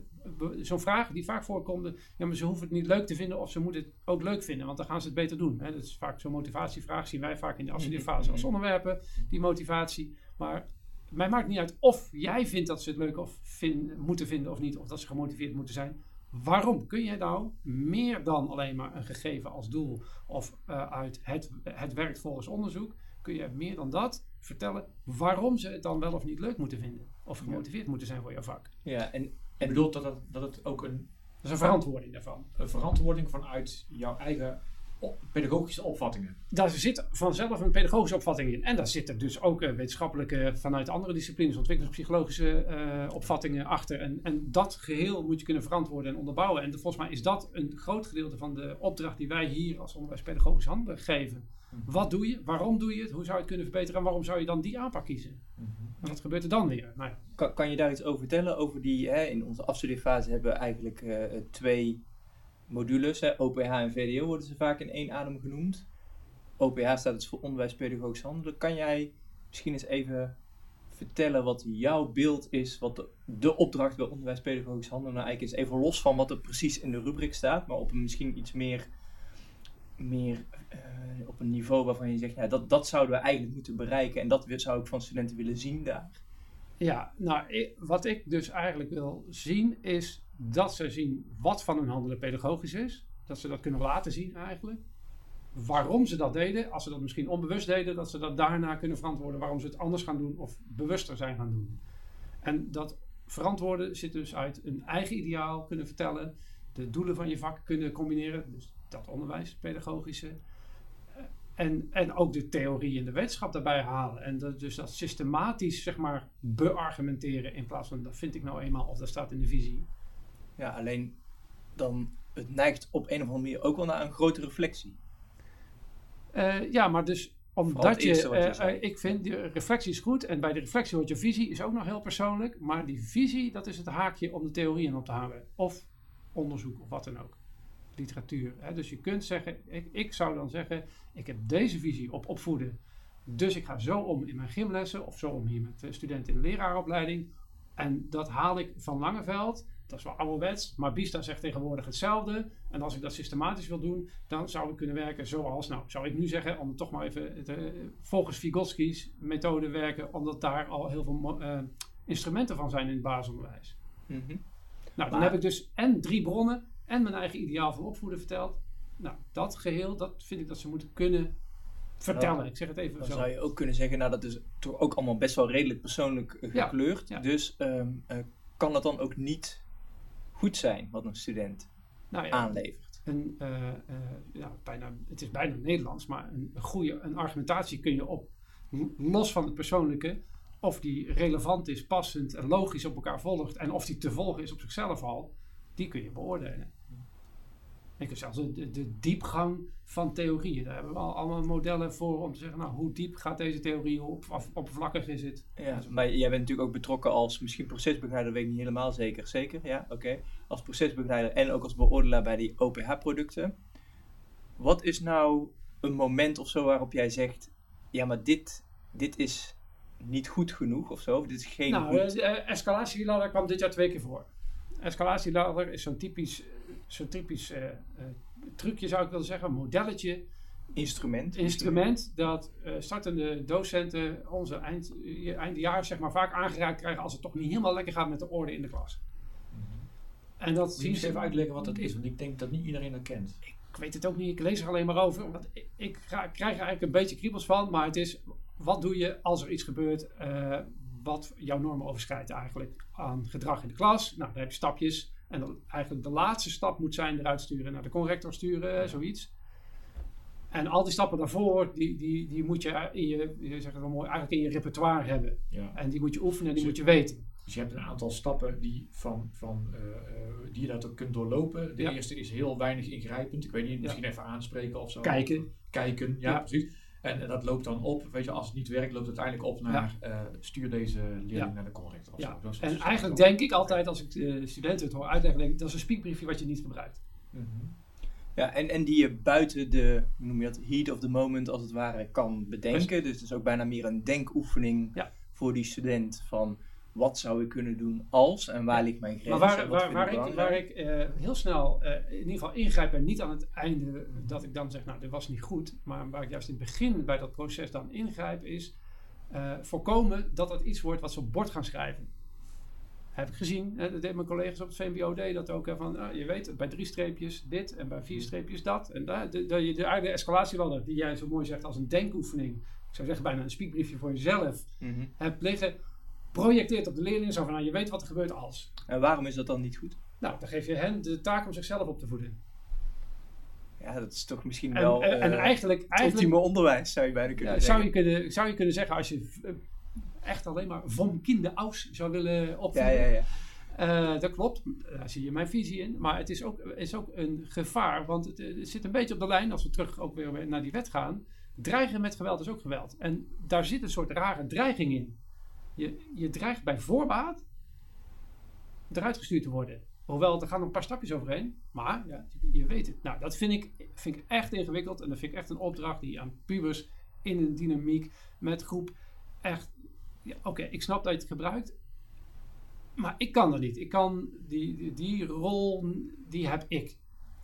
zo'n vraag die vaak voorkomt, ja, maar ze hoeven het niet leuk te vinden of ze moeten het ook leuk vinden, want dan gaan ze het beter doen. Hè. Dat is vaak zo'n motivatievraag, zien wij vaak in de afstudeerfase als onderwerpen, die motivatie. Maar mij maakt niet uit of jij vindt dat ze het leuk of moeten vinden of niet, of dat ze gemotiveerd moeten zijn. waarom kun je nou meer dan alleen maar een gegeven als doel of uh, uit het, het werkt volgens onderzoek, kun je meer dan dat vertellen waarom ze het dan wel of niet leuk moeten vinden of gemotiveerd moeten zijn voor jouw vak. Ja, en, en bedoelt dat, dat, dat het ook een. Dat is een verantwoording daarvan. Een verantwoording vanuit jouw eigen pedagogische opvattingen. Daar zit vanzelf een pedagogische opvatting in. En daar zitten dus ook uh, wetenschappelijke, vanuit andere disciplines, ontwikkelingspsychologische uh, opvattingen achter. En, en dat geheel moet je kunnen verantwoorden en onderbouwen. En volgens mij is dat een groot gedeelte van de opdracht die wij hier als onderwijspedagogisch handen geven. Mhm. Wat doe je? Waarom doe je het? Hoe zou je het kunnen verbeteren? En waarom zou je dan die aanpak kiezen? Mm En wat gebeurt er dan weer? Nou ja. kan, kan, je daar iets over vertellen? Over die, hè, in onze afstudeerfase hebben we eigenlijk uh, twee modules, hè, OPH en VDO worden ze vaak in één adem genoemd. OPH staat dus voor onderwijspedagogisch handelen. Kan jij misschien eens even vertellen wat jouw beeld is, wat de, de opdracht bij onderwijspedagogisch handelen nou eigenlijk is? Even los van wat er precies in de rubriek staat, maar op een misschien iets meer, meer uh, op een niveau waarvan je zegt, ja, dat, dat zouden we eigenlijk moeten bereiken en dat zou ik van studenten willen zien daar. Ja, nou, wat ik dus eigenlijk wil zien is dat ze zien wat van hun handelen pedagogisch is. Dat ze dat kunnen laten zien eigenlijk. Waarom ze dat deden, als ze dat misschien onbewust deden, dat ze dat daarna kunnen verantwoorden waarom ze het anders gaan doen of bewuster zijn gaan doen. En dat verantwoorden zit dus uit een eigen ideaal kunnen vertellen, de doelen van je vak kunnen combineren, dus dat onderwijs, pedagogische. En, en ook de theorie en de wetenschap daarbij halen. En dat, dus dat systematisch, zeg maar, beargumenteren in plaats van dat vind ik nou eenmaal of dat staat in de visie. Ja, alleen dan het neigt op een of andere manier ook wel naar een grote reflectie. Uh, ja, maar dus omdat je, uh, ik vind, die reflectie is goed en bij de reflectie hoort je visie, is ook nog heel persoonlijk. Maar die visie, dat is het haakje om de theorieën op te hangen. Of onderzoek of wat dan ook. Literatuur. Hè? Dus je kunt zeggen, ik, ik zou dan zeggen, ik heb deze visie op opvoeden. Dus ik ga zo om in mijn gymlessen of zo om hier met studenten in de leraaropleiding. En dat haal ik van Langeveld dat is wel ouderwets, maar Bista zegt tegenwoordig hetzelfde. En als ik dat systematisch wil doen, dan zou ik kunnen werken zoals, nou, zou ik nu zeggen, om toch maar even te, volgens Vygotsky's methode werken, omdat daar al heel veel uh, instrumenten van zijn in het basisonderwijs. Mm -hmm. Nou, dan heb ik dus en drie bronnen en mijn eigen ideaal van opvoeden verteld. Nou, dat geheel, dat vind ik dat ze moeten kunnen vertellen. ik zeg het even dan zo. zou je ook kunnen zeggen, nou dat is toch ook allemaal best wel redelijk persoonlijk gekleurd. Dus um, uh, kan dat dan ook niet goed zijn wat een student nou ja, aanlevert. Een, uh, ja, bijna, het is bijna Nederlands, maar een, goede een argumentatie kun je op, los van het persoonlijke, of die relevant is, passend en logisch op elkaar volgt, en of die te volgen is op zichzelf al, die kun je beoordelen. Ik heb zelfs de, de, diepgang van theorieën. Daar hebben we al allemaal modellen voor om te zeggen, nou, hoe diep gaat deze theorie, hoe op, oppervlakkig is het? Ja, maar jij bent natuurlijk ook betrokken als misschien procesbegeleider, weet ik niet helemaal zeker. Zeker, ja, oké. Als procesbegeleider en ook als beoordelaar bij die OPH-producten. Wat is nou een moment of zo waarop jij zegt, ja, maar dit, dit is niet goed genoeg of zo? Of dit is geen nou, goed... Uh, escalatieladder kwam dit jaar twee keer voor. Escalatieladder is zo'n typisch zo'n typisch uh, trucje zou ik willen zeggen, modelletje. Instrument. Instrument dat uh, startende docenten onze eind, eindjaar zeg maar vaak aangereikt krijgen als het toch niet helemaal lekker gaat met de orde in de klas. Mm En dat zien ze even uitleggen wat dat is, want ik denk dat niet iedereen dat kent. Ik weet het ook niet, ik lees er alleen maar over. Want ik, ik, krijg er eigenlijk een beetje kriebels van, maar het is wat doe je als er iets gebeurt uh, wat jouw normen overschrijdt eigenlijk aan gedrag in de klas. Nou, daar heb je stapjes. En dan eigenlijk de laatste stap moet zijn eruit sturen, naar de corrector sturen, zoiets. En al die stappen daarvoor, die, die, die moet je in je, je zegt het wel mooi, eigenlijk in je repertoire hebben. Ja. En die moet je oefenen en die dus moet je weten. Dus je hebt een aantal stappen die, van, van, uh, die je dat ook kunt doorlopen. De eerste is heel weinig ingrijpend. Ik weet niet, misschien even aanspreken of zo. Kijken. Kijken, ja, precies. En, dat loopt dan op, weet je, als het niet werkt, loopt het uiteindelijk op naar uh, stuur deze leerling naar de corrector. Ja. Zo. en eigenlijk denk ik altijd, als ik uh, studenten het hoor uitleggen, denk ik, dat is een speakbriefje wat je niet gebruikt. Mm -hmm. Ja, en, en die je buiten de, hoe noem je dat, heat of the moment als het ware kan bedenken. Dus het is ook bijna meer een denkoefening voor die student van wat zou ik kunnen doen als en waar ligt mijn grens? Maar waar, waar, waar, ik, waar ik uh, heel snel uh, in ieder geval ingrijp en niet aan het einde dat ik dan zeg, nou dit was niet goed, maar waar ik juist in het begin bij dat proces dan ingrijp is uh, voorkomen dat het iets wordt wat ze op bord gaan schrijven. Heb ik gezien. dat deed mijn collega's op het VMBO dat ook. Hè, van, je weet, bij drie streepjes dit en bij vier streepjes dat. En dat je de, de, de escalatieladder, die jij zo mooi zegt als een denkoefening. Ik zou zeggen bijna een speakbriefje voor jezelf. Mm Hebt liggen. Projecteert op de leerlingen zo van, nou, je weet wat er gebeurt als. En waarom is dat dan niet goed? Nou, dan geef je hen de taak om zichzelf op te voeden. Ja, dat is toch misschien wel en, en uh, eigenlijk, eigenlijk, ultieme onderwijs, zou je bijna kunnen ja, zeggen. Zou je kunnen, zou je kunnen zeggen, als je eh, echt alleen maar van kinderaus zou willen opvoeden. Ja, ja, ja. Uh, dat klopt, daar zie je mijn visie in. Maar het is ook, is ook een gevaar, want het, het, zit een beetje op de lijn, als we terug ook weer naar die wet gaan. Dreigen met geweld is ook geweld. En daar zit een soort rare dreiging in. Je, je dreigt bij voorbaat eruit gestuurd te worden. Hoewel, er gaan nog een paar stapjes overheen. Maar ja, je weet het. Nou, dat vind ik, vind ik echt ingewikkeld. En dat vind ik echt een opdracht die aan pubers in een dynamiek met groep echt... Ja, Oké, ik snap dat je het gebruikt. Maar ik kan dat niet. Ik kan die, die, die rol, die heb ik.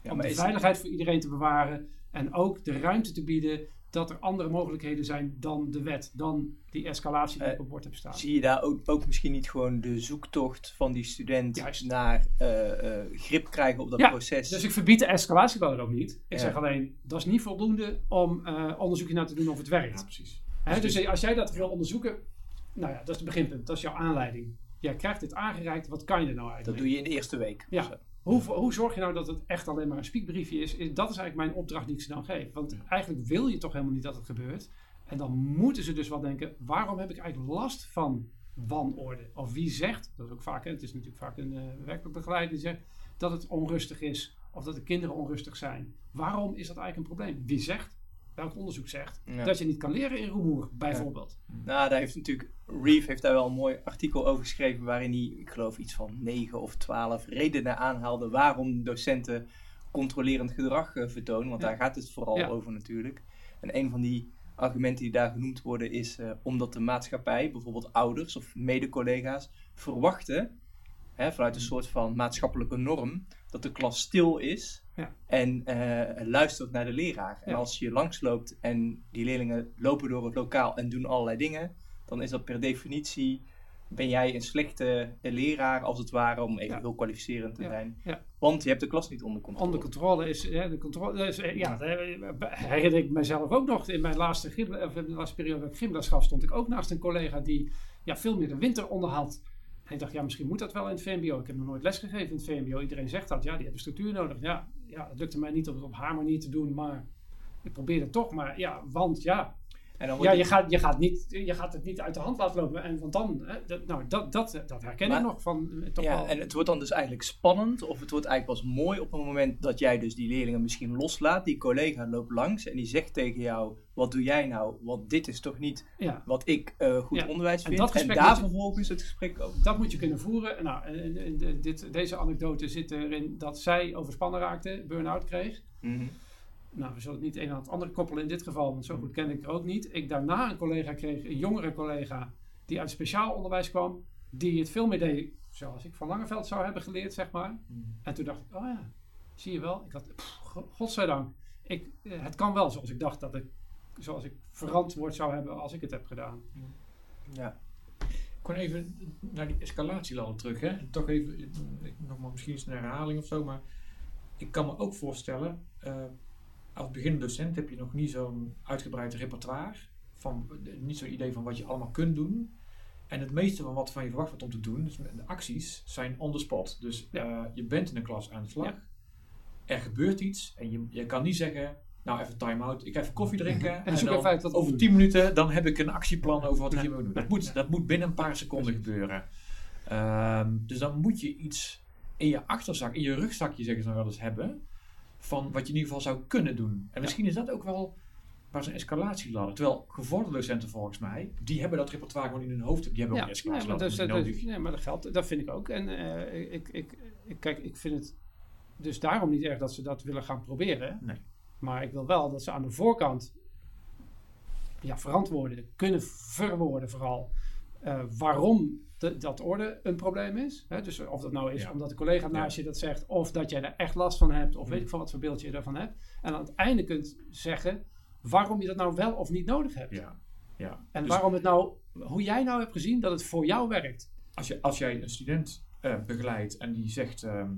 om de veiligheid voor iedereen te bewaren. En ook de ruimte te bieden dat er andere mogelijkheden zijn dan de wet, dan die escalatie die uh, op het bord hebt staan. Zie je daar ook, ook, misschien niet gewoon de zoektocht van die student naar uh, uh, grip krijgen op dat ja, proces? Dus ik verbied de escalatieladder ook niet. Ik zeg alleen, dat is niet voldoende om onderzoekje naar te doen of het werkt. Ja, precies. Hè, dus, dus als jij dat wil onderzoeken, nou ja, dat is het beginpunt, dat is jouw aanleiding. Jij krijgt dit aangereikt, wat kan je er nou eigenlijk? Dat doe je in de eerste week. Ja. Hoe, hoe zorg je nou dat het echt alleen maar een speakbriefje is? Dat is eigenlijk mijn opdracht die ik ze dan geef. Want eigenlijk wil je toch helemaal niet dat het gebeurt. En dan moeten ze dus wel denken: waarom heb ik eigenlijk last van wanorde? Of wie zegt, dat is ook vaak, het is natuurlijk vaak een uh, werkelijk begeleider die zegt dat het onrustig is of dat de kinderen onrustig zijn. Waarom is dat eigenlijk een probleem? Wie zegt welk onderzoek zegt, dat je niet kan leren in rumoer, bijvoorbeeld. Nou, daar heeft natuurlijk, Reeve heeft daar wel een mooi artikel over geschreven, waarin hij, ik geloof, iets van 9 of 12 redenen aanhaalde waarom docenten controlerend gedrag uh, vertonen, want daar gaat het vooral over natuurlijk. En een van die argumenten die daar genoemd worden is uh, omdat de maatschappij, bijvoorbeeld ouders of mede-collega's, verwachten, hè, vanuit een mm. soort van maatschappelijke norm, dat de klas stil is ja. En uh, luistert naar de leraar. En als je langsloopt en die leerlingen lopen door het lokaal en doen allerlei dingen, dan is dat per definitie ben jij een slechte leraar, als het ware, om even heel kwalificerend te zijn. Want je hebt de klas niet onder controle. Onder controle is, ja, de controle is, ja, herinner ik mezelf ook nog. In mijn laatste, gym, of in de laatste periode dat ik gymles gaf, stond ik ook naast een collega die ja, veel meer de winter onderhad. En ik dacht, ja, misschien moet dat wel in het VMBO. Ik heb nog nooit lesgegeven in het VMBO. Iedereen zegt dat, ja, die hebben structuur nodig. Ja, ja, het lukte mij niet om het op haar manier te doen, maar ik probeer het toch. Maar ja, want ja, en dan ja, je, gaat, je, gaat niet, je gaat het niet uit de hand laten lopen. En want dan, hè, dat, nou, dat, dat, dat herken ik nog van. Eh, toch ja, en het wordt dan dus eigenlijk spannend, of het wordt eigenlijk pas mooi op het moment dat jij dus die leerlingen misschien loslaat. Die collega loopt langs en die zegt tegen jou: Wat doe jij nou? Want dit is toch niet wat ik uh, goed onderwijs vind. En, en daar vervolgens het gesprek over. Dat moet je kunnen voeren. Nou, dit, deze anekdote zit erin dat zij overspannen raakte, burn-out kreeg. Mm nou, we zullen het niet een aan het andere koppelen in dit geval, want zo goed ken ik er ook niet. Ik daarna een collega kreeg, een jongere collega, die uit speciaal onderwijs kwam, die het veel meer deed zoals ik van Langeveld zou hebben geleerd, zeg maar. Hmm. En toen dacht ik, oh ja, zie je wel. Ik had, pff, godzijdank, ik, eh, het kan wel zoals ik dacht dat ik, zoals ik verantwoord zou hebben als ik het heb gedaan. Ja. Ik kon even naar die escalatieladder terug, hè. En toch even, nog maar misschien eens een herhaling of zo, maar ik kan me ook voorstellen, uh, als beginnende docent heb je nog niet zo'n uitgebreid repertoire. Van, niet zo'n idee van wat je allemaal kunt doen. En het meeste van wat van je verwacht wordt om te doen, dus de acties, zijn on the spot. Dus uh, je bent in een klas aan de slag. Er gebeurt iets en je, je kan niet zeggen, nou even time-out, ik ga even koffie drinken. en, dan, even over 10 minuten dan heb ik een actieplan over wat ik hier moet doen. Dat moet, dat moet binnen een paar seconden gebeuren. Um, dus dan moet je iets in je achterzak, in je rugzakje zeggen ze dan wel eens hebben van wat je in ieder geval zou kunnen doen. En misschien is dat ook wel waar ze escalatie ladder. Terwijl gevorderde docenten volgens mij, die hebben dat repertoire gewoon in hun hoofd. Die hebben ook een escalatie nee, maar, dat, dat, nee, maar dat geldt. Dat vind ik ook. En uh, ik, ik, ik, kijk, ik vind het dus daarom niet erg dat ze dat willen gaan proberen. Nee. Maar ik wil wel dat ze aan de voorkant ja, verantwoorden, kunnen verwoorden vooral. Uh, waarom dat orde een probleem is. Hè? Dus of dat nou is omdat de collega naast je dat zegt, of dat jij er echt last van hebt, of weet ik van wat voor beeld je ervan hebt. En aan het einde kunt zeggen waarom je dat nou wel of niet nodig hebt. Ja. Ja. En dus waarom het nou, hoe jij nou hebt gezien dat het voor jou werkt. als, je, als jij een student uh, begeleidt en die zegt, ehm,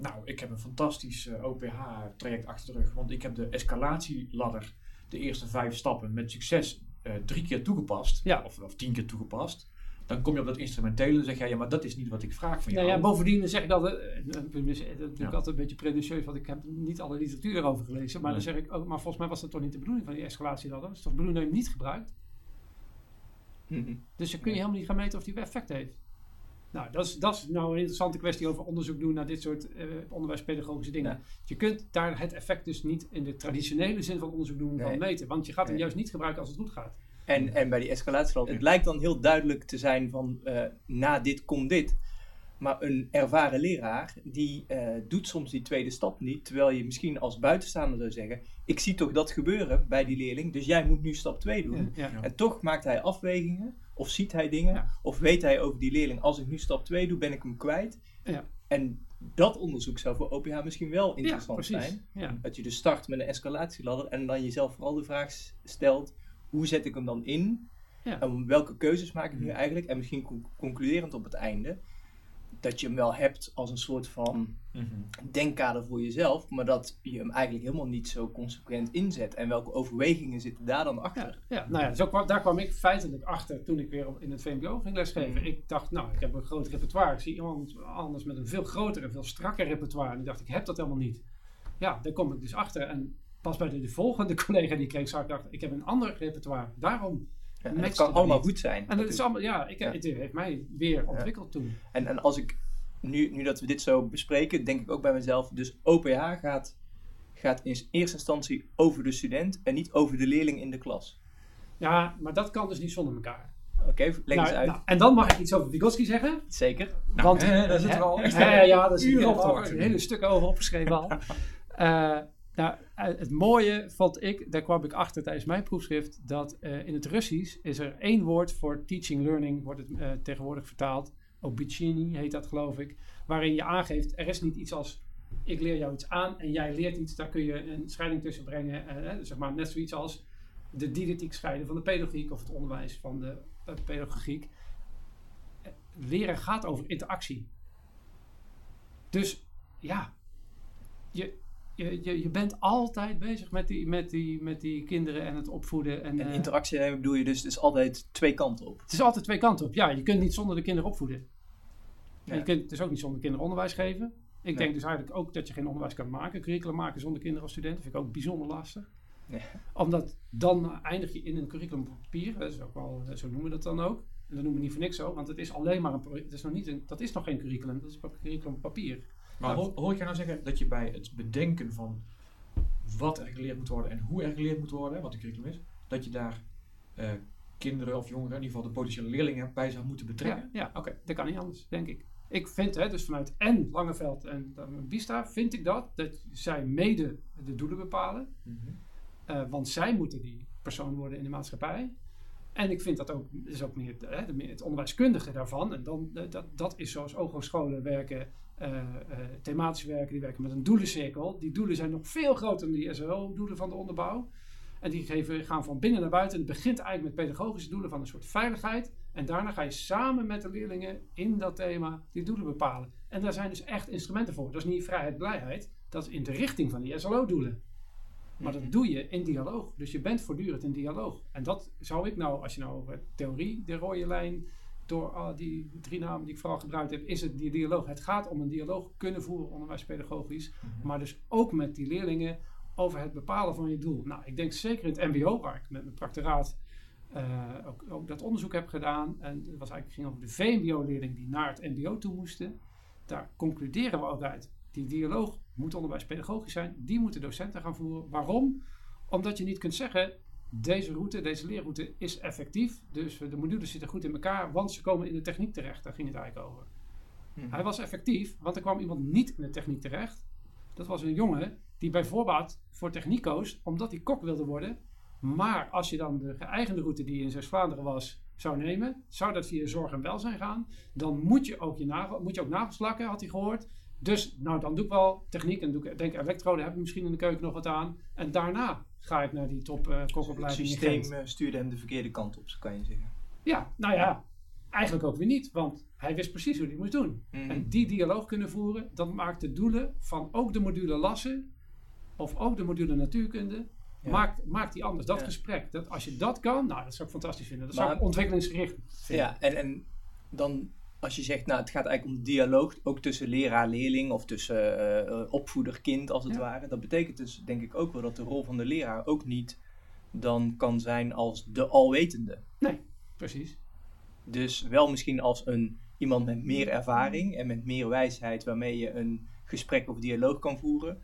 nou, ik heb een fantastisch OPH-traject achter de rug, want ik heb de escalatieladder, de eerste vijf stappen, met succes drie keer toegepast, ja. of, of tien keer toegepast dan kom je op dat instrumentele en zeg jij, ja, maar dat is niet wat ik vraag van jou. Nou ja, bovendien zeg ik altijd, dat is altijd een beetje pretentieus, want ik heb niet alle literatuur erover gelezen, maar dan zeg ik ook, maar volgens mij was dat toch niet de bedoeling van die escalatie dat? is toch de bedoeling dat je hem niet gebruikt? Dus dan kun je helemaal niet gaan meten of die effect heeft. Nou, dat is, dat is nou een interessante kwestie over onderzoek doen naar dit soort uh, onderwijspedagogische dingen. Je kunt daar het effect dus niet in de traditionele zin van onderzoek doen van meten, want je gaat hem juist niet gebruiken als het goed gaat. En, en bij die escalatieloop, het lijkt dan heel duidelijk te zijn van uh, na dit komt dit. Maar een ervaren leraar, die uh, doet soms die tweede stap niet. Terwijl je misschien als buitenstaander zou zeggen, ik zie toch dat gebeuren bij die leerling, dus jij moet nu stap 2 doen. En toch maakt hij afwegingen, of ziet hij dingen, of weet hij over die leerling, als ik nu stap 2 doe, ben ik hem kwijt. En dat onderzoek zou voor OPH misschien wel interessant zijn. Dat je dus start met een escalatieladder en dan jezelf vooral de vraag stelt, hoe zet ik hem dan in? Ja. En welke keuzes maak ik nu eigenlijk? En misschien concluderend op het einde, dat je hem wel hebt als een soort van mm denkkader voor jezelf, maar dat je hem eigenlijk helemaal niet zo consequent inzet. En welke overwegingen zitten daar dan achter? Ja, nou ja, zo daar kwam ik feitelijk achter toen ik weer in het VMBO ging lesgeven. Mhm. Ik dacht, nou, ik heb een groot repertoire. Ik zie iemand anders met een veel groter en veel strakker repertoire. En ik dacht, ik heb dat helemaal niet. Ja, daar kom ik dus achter. En pas bij de, volgende collega die ik kreeg, zag ik dacht, ik heb een ander repertoire. Daarom ja, het kan allemaal goed zijn. En het is allemaal, ja, ik, het heeft mij weer ontwikkeld toen. En, en als ik, nu, nu dat we dit zo bespreken, denk ik ook bij mezelf, dus OPH gaat, gaat in eerste instantie over de student en niet over de leerling in de klas. Ja, maar dat kan dus niet zonder elkaar. Oké, leg nou, eens uit. Nou, en dan mag ik iets over Vygotsky zeggen. Zeker. Nou, Want, hè, daar zitten we al echt ja, daar zit een hele stuk over opgeschreven al. uh, Nou, eh, het mooie vond ik, daar kwam ik achter tijdens mijn proefschrift, dat uh, in het Russisch is er één woord voor teaching learning, wordt het uh, tegenwoordig vertaald. Obicini heet dat geloof ik. Waarin je aangeeft, er is niet iets als ik leer jou iets aan en jij leert iets. Daar kun je een scheiding tussen brengen. Zeg maar net zoiets als de didactiek scheiden van de pedagogiek of het onderwijs van de pedagogiek. Leren gaat over interactie. Dus ja, je, je, je, je bent altijd bezig met die, met, die, met die kinderen en het opvoeden. En, en interactie uh, bedoel je dus, het is altijd twee kanten op? Het is altijd twee kanten op, ja. Je kunt niet zonder de kinderen opvoeden. Ja. Je kunt dus ook niet zonder kinderen onderwijs geven. Ik denk dus eigenlijk ook dat je geen onderwijs kan maken, curriculum maken zonder kinderen als student. Dat vind ik ook bijzonder lastig. Ja. Omdat dan eindig je in een curriculum op papier. Dat is ook wel, zo noemen we dat dan ook. En dat noemen we niet voor niks zo, want het is alleen maar een, het is nog niet een, dat is nog geen curriculum, dat is een curriculum papier. Maar hoor, hoor ik jou nou zeggen dat je bij het bedenken van wat er geleerd moet worden en hoe er geleerd moet worden, wat de curriculum is, dat je daar uh, kinderen of jongeren, in ieder geval de potentiële leerlingen, bij zou moeten betrekken? Ja, ja oké, dat kan niet anders, denk ik. Ik vind, hè, dus vanuit en Langeveld en Bista, vind ik dat, dat zij mede de doelen bepalen. Mm -hmm. want zij moeten die persoon worden in de maatschappij. En ik vind dat ook, is ook meer, hè, het onderwijskundige daarvan. En dan, dat, dat is zoals OGO-scholen werken uh, uh, thematisch werken, die werken met een doelencirkel. Die doelen zijn nog veel groter dan die SRO-doelen van de onderbouw. En die geven, gaan van binnen naar buiten. Het begint eigenlijk met pedagogische doelen van een soort veiligheid. En daarna ga je samen met de leerlingen in dat thema die doelen bepalen. En daar zijn dus echt instrumenten voor. Dat is niet vrijheid, blijheid. Dat is in de richting van die SLO-doelen. Maar dat mhm. doe je in dialoog. Dus je bent voortdurend in dialoog. En dat zou ik nou, als je nou over theorie, de rode lijn, door die drie namen die ik vooral gebruikt heb, is het die dialoog. Het gaat om een dialoog kunnen voeren onderwijspedagogisch, mm maar dus ook met die leerlingen over het bepalen van je doel. Nou, ik denk zeker in het MBO, waar ik met mijn practoraat uh, ook, ook, dat onderzoek heb gedaan. En het was eigenlijk ging over de VMBO-leerlingen die naar het MBO toe moesten. Daar concluderen we ook uit. Die dialoog moet onderwijspedagogisch zijn. Die moeten docenten gaan voeren. Waarom? Omdat je niet kunt zeggen, deze route, deze leerroute is effectief. Dus de modules zitten goed in elkaar, want ze komen in de techniek terecht. Daar ging het eigenlijk over. Hmm. Hij was effectief, want er kwam iemand niet in de techniek terecht. Dat was een jongen die bij voorbaat voor techniek koos, omdat hij kok wilde worden. Maar als je dan de geëigende route die in Zuid-Vlaanderen was, zou nemen, zou dat via zorg en welzijn gaan. Dan moet je ook, je moet je ook nagels lakken, had hij gehoord. Dus nou, dan doe ik wel techniek en doe ik, denk elektrode, heb ik misschien in de keuken nog wat aan. En daarna ga ik naar die top uh, kokopleiding. Het systeem uh, stuurde hem de verkeerde kant op, kan je zeggen. Ja, nou ja. eigenlijk ook weer niet, want hij wist precies hoe hij moest doen. Mhm. En die dialoog kunnen voeren, dat maakt de doelen van ook de module lassen, of ook de module natuurkunde, maakt, maakt die anders. Dat gesprek, dat, als je dat kan, nou, dat zou ik fantastisch vinden. Dat zou ik ontwikkelingsgericht vinden. Ja, en, en dan als je zegt, nou, het gaat eigenlijk om dialoog ook tussen leraar-leerling of tussen uh, opvoeder-kind als het ware. Dat betekent dus denk ik ook wel dat de rol van de leraar ook niet dan kan zijn als de alwetende. Nee, precies. Dus wel misschien als een, iemand met meer ervaring en met meer wijsheid waarmee je een gesprek of dialoog kan voeren.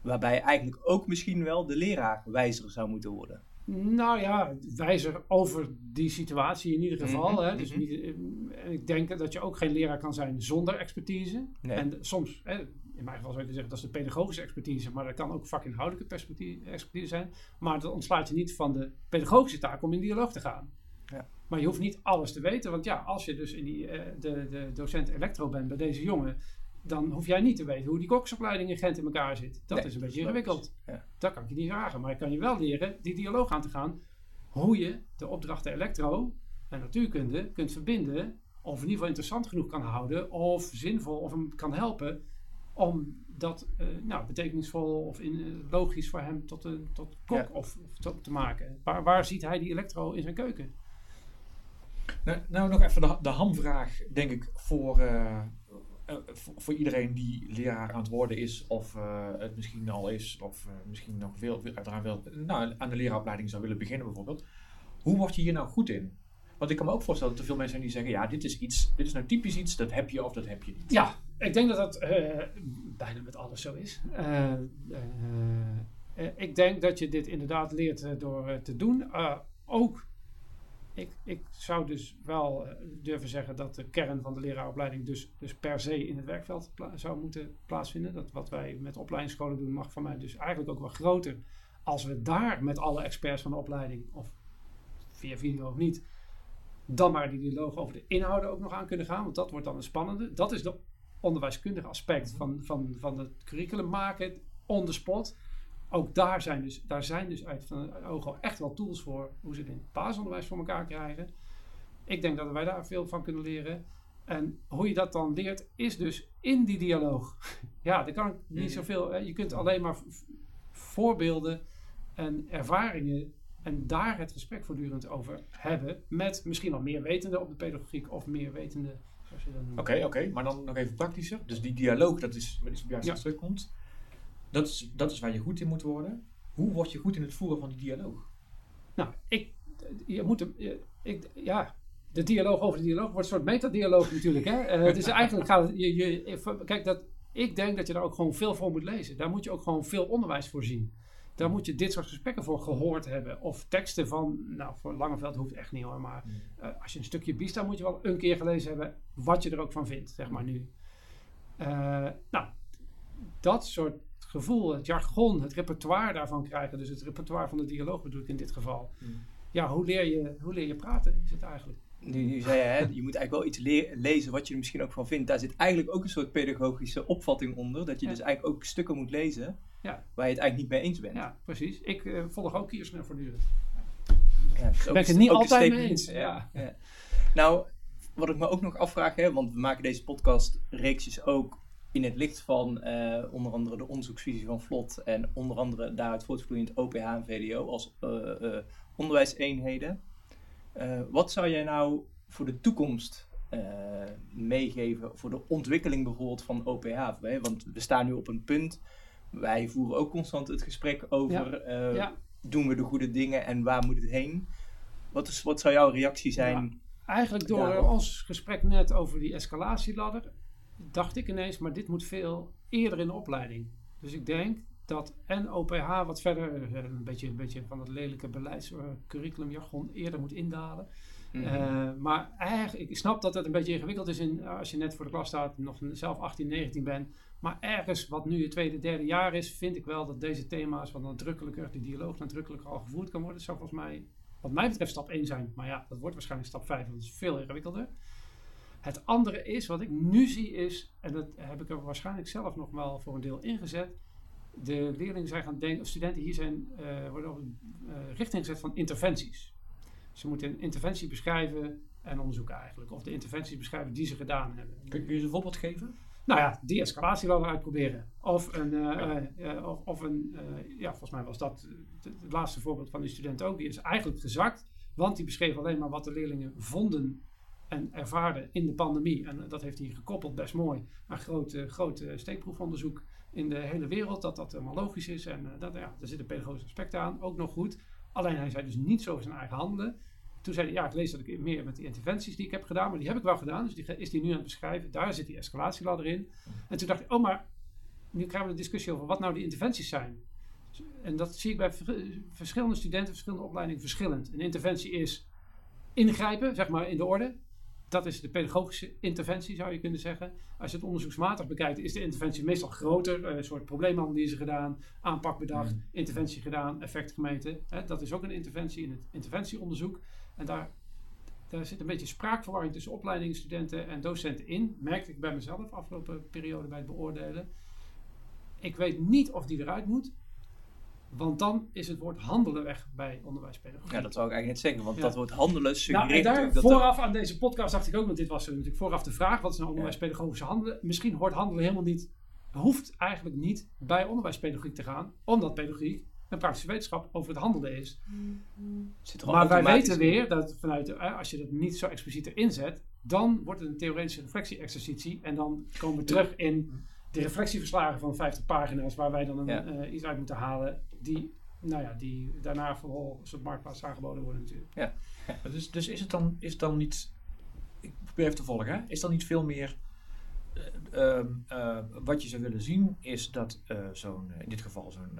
Waarbij eigenlijk ook misschien wel de leraar wijzer zou moeten worden. Nou ja, wijzer over die situatie in ieder geval. Mhm, hè? Dus mhm. niet, eh, ik denk dat je ook geen leraar kan zijn zonder expertise. En soms, hè, in mijn geval zou je zeggen dat is de pedagogische expertise, maar dat kan ook vakinhoudelijke expertise zijn. Maar dat ontslaat je niet van de pedagogische taak om in dialoog te gaan. Ja. Maar je hoeft niet alles te weten, want ja, als je dus in die, uh, de, de docent elektro bent bij deze jongen, dan hoef jij niet te weten hoe die koksopleiding in Gent in elkaar zit. Dat is een beetje ingewikkeld. Ja. Dat kan ik je niet vragen. Maar ik kan je wel leren die dialoog aan te gaan. Hoe je de opdrachten elektro en natuurkunde kunt verbinden. Of in ieder geval interessant genoeg kan houden. Of zinvol of hem kan helpen. Om dat uh, nou, betekenisvol of in, uh, logisch voor hem tot, een tot kok of, of te maken. Waar, waar ziet hij die elektro in zijn keuken? Nou, nou nog even de, de hamvraag, denk ik, voor, uh, uh, voor, iedereen die leraar aan het worden is, of uh, het misschien al is, of misschien nog veel, eraan wil, nou, aan de leraaropleiding zou willen beginnen bijvoorbeeld. Hoe word je hier nou goed in? Want ik kan me ook voorstellen dat er veel mensen zijn die zeggen, ja, dit is iets, dit is nou typisch iets, dat heb je of dat heb je niet. Ja, ik denk dat dat bijna met alles zo is. ik denk dat je dit inderdaad leert door te doen. ook ik, ik zou dus wel eh, durven zeggen dat de kern van de leraaropleiding dus, dus per se in het werkveld zou moeten plaatsvinden. Dat wat wij met opleidingsscholen doen mag van mij dus eigenlijk ook wel groter. Als we daar met alle experts van de opleiding, of via video of niet, dan maar die dialoog over de inhouden ook nog aan kunnen gaan. Want dat wordt dan een spannende. Dat is de onderwijskundige aspect van, van, van het curriculum maken on the spot ook daar zijn dus, daar zijn dus uit van het oog al echt wel tools voor hoe ze het in het basisonderwijs voor elkaar krijgen. Ik denk dat wij daar veel van kunnen leren. En hoe je dat dan leert, is dus in die dialoog. ja, daar kan ik niet mhm. zoveel. Je kunt alleen maar voorbeelden en ervaringen en daar het gesprek voortdurend over hebben. Met misschien al meer wetende op de pedagogiek of meer wetende. Oké, oké, maar dan nog even praktischer. Dus die dialoog, dat is, wat is juist ja. terugkomt. Dat is, dat is waar je goed in moet worden. Hoe word je goed in het voeren van die dialoog? Nou, ik, je moet, ik, ja, de dialoog over de dialoog wordt een soort metadialoog natuurlijk. Hè? Uh, dus eigenlijk gaat het, je, je, kijk, dat, ik denk dat je daar ook gewoon veel voor moet lezen. Daar moet je ook gewoon veel onderwijs voor zien. Daar moet je dit soort gesprekken voor gehoord hebben. Of teksten van, nou voor Langeveld hoeft echt niet hoor. Maar uh, als je een stukje biest, dan moet je wel een keer gelezen hebben wat je er ook van vindt, zeg maar nu. Uh, nou, dat soort gevoel, het jargon, het repertoire daarvan krijgen. Dus het repertoire van de dialoog bedoel ik in dit geval. Hmm. Ja, hoe leer, je, hoe leer je praten, is het eigenlijk. Nu, nu zei je, hè, je moet eigenlijk wel iets lezen wat je er misschien ook van vindt. Daar zit eigenlijk ook een soort pedagogische opvatting onder. Dat je dus eigenlijk ook stukken moet lezen ja. waar je het eigenlijk niet mee eens bent. Ja, precies. Ik uh, volg ook Kiersner voortdurend. Ja, ben ik het niet altijd mee eens. Ja. ja. Nou, wat ik me ook nog afvraag, hè, want we maken deze podcast reeksjes ook in het licht van uh, onder andere de onderzoeksvisie van Vlot en onder andere daaruit voortvloeiend OPH en VDO als uh, onderwijseenheden. wat zou jij nou voor de toekomst meegeven voor de ontwikkeling bijvoorbeeld van OPH? Want we staan nu op een punt, wij voeren ook constant het gesprek over doen we de goede dingen en waar moet het heen? Wat, is, wat zou jouw reactie zijn? eigenlijk door ons gesprek net over die escalatieladder dacht ik ineens, maar dit moet veel eerder in de opleiding. Dus ik denk dat en OPH wat verder, eh, een beetje, een beetje van het lelijke beleidscurriculumjargon, eerder moet indalen. Mhm. Eh, maar eigenlijk, ik snap dat het een beetje ingewikkeld is in, als je net voor de klas staat, nog zelf 18, 19 bent. Maar ergens, wat nu het tweede, derde jaar is, vind ik wel dat deze thema's wat nadrukkelijker, de dialoog nadrukkelijker al gevoerd kan worden. Dat zou volgens mij, wat mij betreft, stap 1 zijn. Maar ja, dat wordt waarschijnlijk stap 5, want dat is veel ingewikkelder. Het andere is, wat ik nu zie is, en dat heb ik er waarschijnlijk zelf nog wel voor een deel ingezet. De leerlingen zijn gaan denken, of studenten hier zijn, uh, worden op uh, richting gezet van interventies. Ze moeten een interventie beschrijven en onderzoeken eigenlijk. Of de interventies beschrijven die ze gedaan hebben. Kun je, een voorbeeld geven? Nou ja, die escalatie wel uitproberen. Of een, uh, of, of, een ja, volgens mij was dat het laatste voorbeeld van die student ook. Die is eigenlijk gezakt, want die beschreef alleen maar wat de leerlingen vonden en ervaren in de pandemie. En dat heeft hij gekoppeld best mooi aan groot, groot steekproefonderzoek in de hele wereld. Dat dat helemaal logisch is. En dat, ja, daar zitten pedagogische aspecten aan, ook nog goed. Alleen hij zei dus niet over zijn eigen handelen. Toen zei hij, ja, ik lees dat ik meer met die interventies die ik heb gedaan, maar die heb ik wel gedaan. Dus die is die nu aan het beschrijven. Daar zit die escalatieladder in. En toen dacht ik, oh, maar nu krijgen we de discussie over wat nou die interventies zijn. En dat zie ik bij verschillende studenten, verschillende opleidingen verschillend. Een interventie is ingrijpen, zeg maar, in de orde. Dat is de pedagogische interventie, zou je kunnen zeggen. Als je het onderzoeksmatig bekijkt, is de interventie meestal groter. Een soort probleemanalyse gedaan, aanpak bedacht, mm. interventie gedaan, effect gemeten. Dat is ook een interventie in het interventieonderzoek. En daar, daar zit een beetje spraakverwarring tussen opleidingsstudenten en docenten in. Merkte ik bij mezelf afgelopen periode bij het beoordelen. Ik weet niet of die eruit moet. Want dan is het woord handelen weg bij onderwijspedagogie. Ja, dat zou ik eigenlijk net zeggen. Want dat woord handelen suggereert nou, en daar, Vooraf aan deze podcast dacht ik ook, want dit was natuurlijk vooraf de vraag. Wat is nou onderwijspedagogische handelen? Misschien hoort handelen helemaal niet, hoeft eigenlijk niet bij onderwijspedagogiek te gaan. Omdat pedagogiek een praktische wetenschap over het handelen is. maar wij weten weer dat vanuit, als je dat niet zo expliciet erin zet, dan wordt het een theoretische reflectie-exercitie. En dan komen we terug in de reflectieverslagen van 50 pagina's, waar wij dan een, eh, iets uit moeten halen, die, nou ja, die daarna vooral op marktplaats aangeboden worden natuurlijk. Ja. Dus, dus is het dan, is het dan niet, ik probeer even te volgen, is dan niet veel meer uh, uh, wat je zou willen zien is dat uh, zo'n, in dit geval zo'n,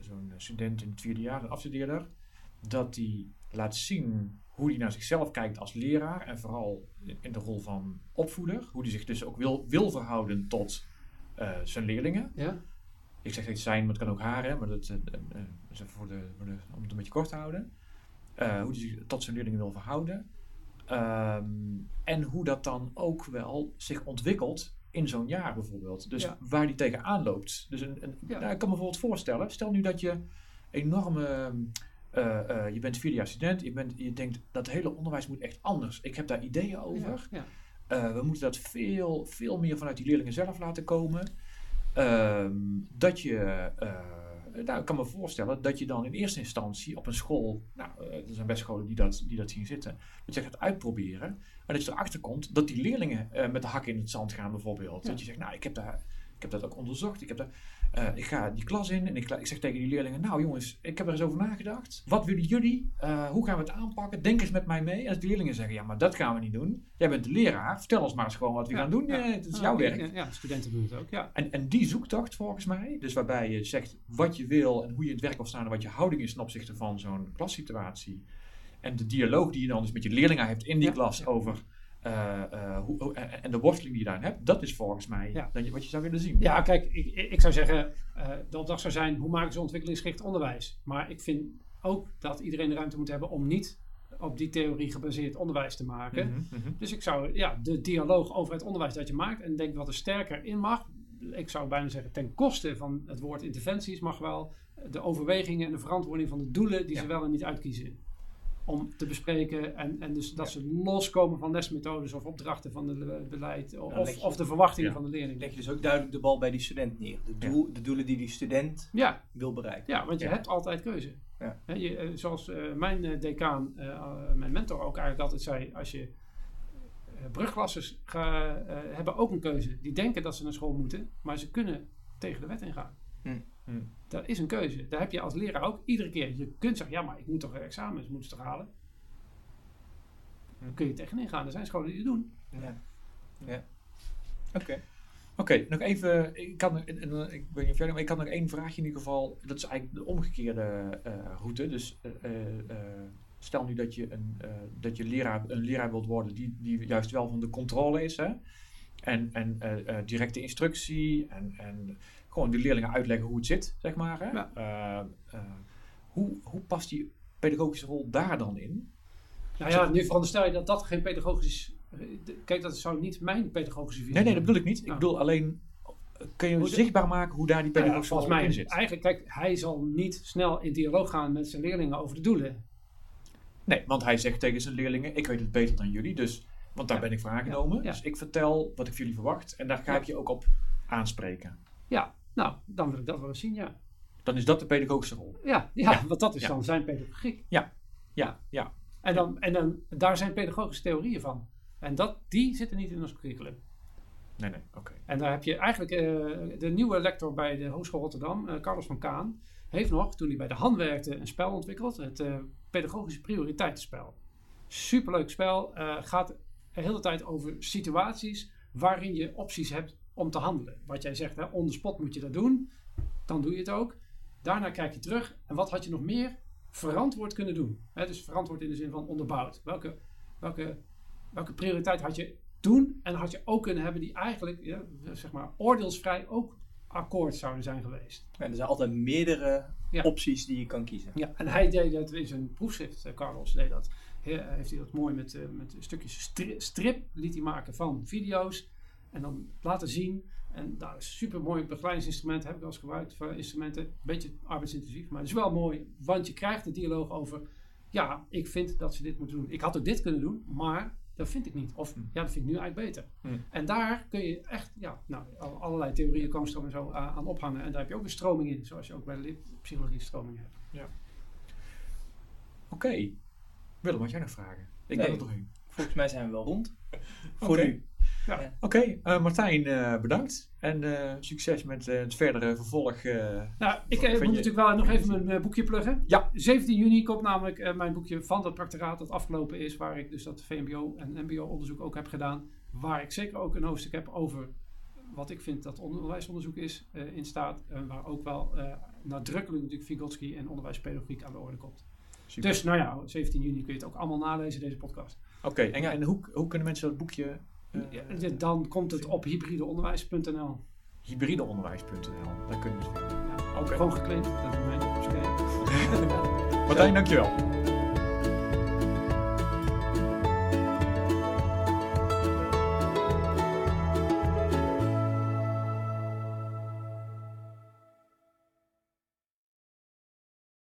zo'n student in het vierde jaar, een afstudeerder, dat die laat zien hoe hij naar zichzelf kijkt als leraar en vooral in de rol van opvoeder, hoe hij zich dus ook wil, wil verhouden tot zijn leerlingen. Ja. Ik zeg niet zijn, maar het kan ook haar, hè, maar dat is voor de, voor de, om het een beetje kort te houden. hoe hij zich tot zijn leerlingen wil verhouden. Um, en hoe dat dan ook wel zich ontwikkelt in zo'n jaar bijvoorbeeld. Dus waar die tegenaan loopt. Dus een, een nou, ik kan me bijvoorbeeld voorstellen, stel nu dat je enorme. Uh, uh, je bent vierde jaar student, je, bent, je denkt dat hele onderwijs moet echt anders. Ik heb daar ideeën over. Ja, uh, we moeten dat veel, veel meer vanuit die leerlingen zelf laten komen. Ehm, dat je nou, ik kan me voorstellen dat je dan in eerste instantie op een school, nou, eh, er zijn best scholen die dat, die dat zien zitten, dat je gaat uitproberen. Maar dat je erachter komt dat die leerlingen uh, met de hakken in het zand gaan bijvoorbeeld. Dat je zegt, nou, ik heb, daar, ik heb dat ook onderzocht. Ik heb daar, uh, ik ga die klas in en ik, ik, zeg tegen die leerlingen: Nou, jongens, ik heb er eens over nagedacht. Wat willen jullie? Uh, hoe gaan we het aanpakken? Denk eens met mij mee. En als de leerlingen zeggen: Ja, maar dat gaan we niet doen. Jij bent de leraar. Vertel ons maar eens gewoon wat we gaan doen. Ja. het is jouw werk. Ja, studenten doen het ook. Ja. En, en die zoektocht, volgens mij, dus waarbij je zegt wat je wil en hoe je in het werk wil staan en wat je houding is ten opzichte van zo'n klassituatie. En de dialoog die je dan dus met je leerlingen hebt in die klas over uh, uh, hoe, uh, en de worsteling die je daarin hebt, dat is volgens mij ja. wat je zou willen zien. Ja, kijk, ik, ik zou zeggen, de opdracht zou zijn, hoe maken ze ontwikkelingsgericht onderwijs? Maar ik vind ook dat iedereen de ruimte moet hebben om niet op die theorie gebaseerd onderwijs te maken. Mm -hmm. Dus ik zou ja, de dialoog over het onderwijs dat je maakt en denk wat er sterker in mag. Ik zou bijna zeggen, ten koste van het woord interventies mag wel de overwegingen en de verantwoording van de doelen die ja. ze wel en niet uitkiezen om te bespreken. En, en dus dat ze loskomen van lesmethodes of opdrachten van het beleid of, of de verwachtingen van de leerling. Leg je dus ook duidelijk de bal bij die student neer. De, doel, de doelen die die student wil bereiken. Ja, want je hebt altijd keuze. Ja. je, eh, zoals uh, mijn uh, decaan, uh, mijn mentor ook eigenlijk altijd zei, als je brugklassers ga, hebben ook een keuze. Die denken dat ze naar school moeten, maar ze kunnen tegen de wet ingaan. Hm. Hm. Dat is een keuze. Daar heb je als leraar ook iedere keer. Je kunt zeggen, ja, maar ik moet toch examens moeten toch halen. Dan kun je tegenin gaan. Er zijn scholen die het doen. Ja. ja. Oké. Oké, nog even. Ik kan, ik weet niet maar ik kan nog één vraagje in ieder geval. Dat is eigenlijk de omgekeerde uh, route. Dus uh, stel nu dat je, een, dat je leraar, een leraar wilt worden die, die juist wel van de controle is. Hè? En, en directe instructie en, en gewoon die leerlingen uitleggen hoe het zit, zeg maar. Hè? Uh, uh, hoe, hoe past die pedagogische rol daar dan in? Nou ja, nu veronderstel je dat dat geen pedagogisch... Eh, kijk, dat zou niet mijn pedagogische visie Nee, nee, dat bedoel ik niet. Ik bedoel alleen... Kun je zichtbaar maken hoe daar die nou pedagogische rol mij, in zit? Eigenlijk, kijk, hij zal niet snel in dialoog gaan met zijn leerlingen over de doelen. Nee, want hij zegt tegen zijn leerlingen: Ik weet het beter dan jullie, dus, want daar ben ik voor aangenomen. Dus ik vertel wat ik van jullie verwacht en daar ga ik je ook op aanspreken. Ja, nou, dan wil ik dat wel eens zien, ja. Dan is dat de pedagogische rol. Ja, ja, want dat is dan zijn pedagogiek. Ja, ja, ja. En, dan, en dan, daar zijn pedagogische theorieën van. En dat, die zitten niet in ons curriculum. Nee, nee, oké. En daar heb je eigenlijk uh, de nieuwe lector bij de Hogeschool Rotterdam, uh, Carlos van Kaan, heeft nog, toen hij bij de Han werkte, een spel ontwikkeld. Het uh, pedagogische prioriteitenspel. Superleuk spel. gaat de hele tijd over situaties waarin je opties hebt om te handelen. Wat jij zegt, hè, on the spot moet je dat doen. Dan doe je het ook. Daarna kijk je terug. En wat had je nog meer verantwoord kunnen doen? Hè, dus verantwoord in de zin van onderbouwd. Welke, welke, welke prioriteit had je toen? En had je ook kunnen hebben die eigenlijk, ja, zeg maar, oordeelsvrij ook akkoord zouden zijn geweest. En er zijn altijd meerdere opties die je kan kiezen. Ja, en hij deed dat in zijn proefschrift, eh, Carlos deed dat. heeft hij dat mooi met, uh, met stukjes strip, strip liet hij maken van video's. En dan laten zien. En dat is een super mooi begeleidingsinstrument. Heb ik wel eens gebruikt voor instrumenten. Een beetje arbeidsintensief, maar het is wel mooi. Want je krijgt de dialoog over. Ja, ik vind dat ze dit moeten doen. Ik had ook dit kunnen doen, maar dat vind ik niet. Of hm. ja, dat vind ik nu eigenlijk beter. Hm. En daar kun je echt, ja, nou, allerlei theorieën komen en zo aan ophangen. En daar heb je ook een stroming in, zoals je ook bij de psychologie stroming hebt. Ja. Oké. Willem, wat jij nog vragen? Ik ben er doorheen. Volgens mij zijn we wel rond. Voor nu. Ja. Oké, eh, Martijn, uh, bedankt. En uh, succes met het verdere vervolg. nou, ik moet je... natuurlijk wel nog even mijn boekje pluggen. Ja. 17 juni komt namelijk mijn boekje van dat practoraat dat afgelopen is, waar ik dus dat VMBO en MBO-onderzoek ook heb gedaan. Waar ik zeker ook een hoofdstuk heb over wat ik vind dat onderwijsonderzoek is, in staat. En waar ook wel nadrukkelijk natuurlijk Vygotsky en onderwijspedagogiek aan de orde komt. Super. Dus nou ja, 17 juni kun je het ook allemaal nalezen, deze podcast. Oké, en, en hoe, hoe kunnen mensen dat boekje uh, dan komt het op hybrideonderwijs.nl. Hybrideonderwijs.nl, daar kunnen we het vinden. Ja. Gewoon gekleed, dat is mijn Martijn, dankjewel.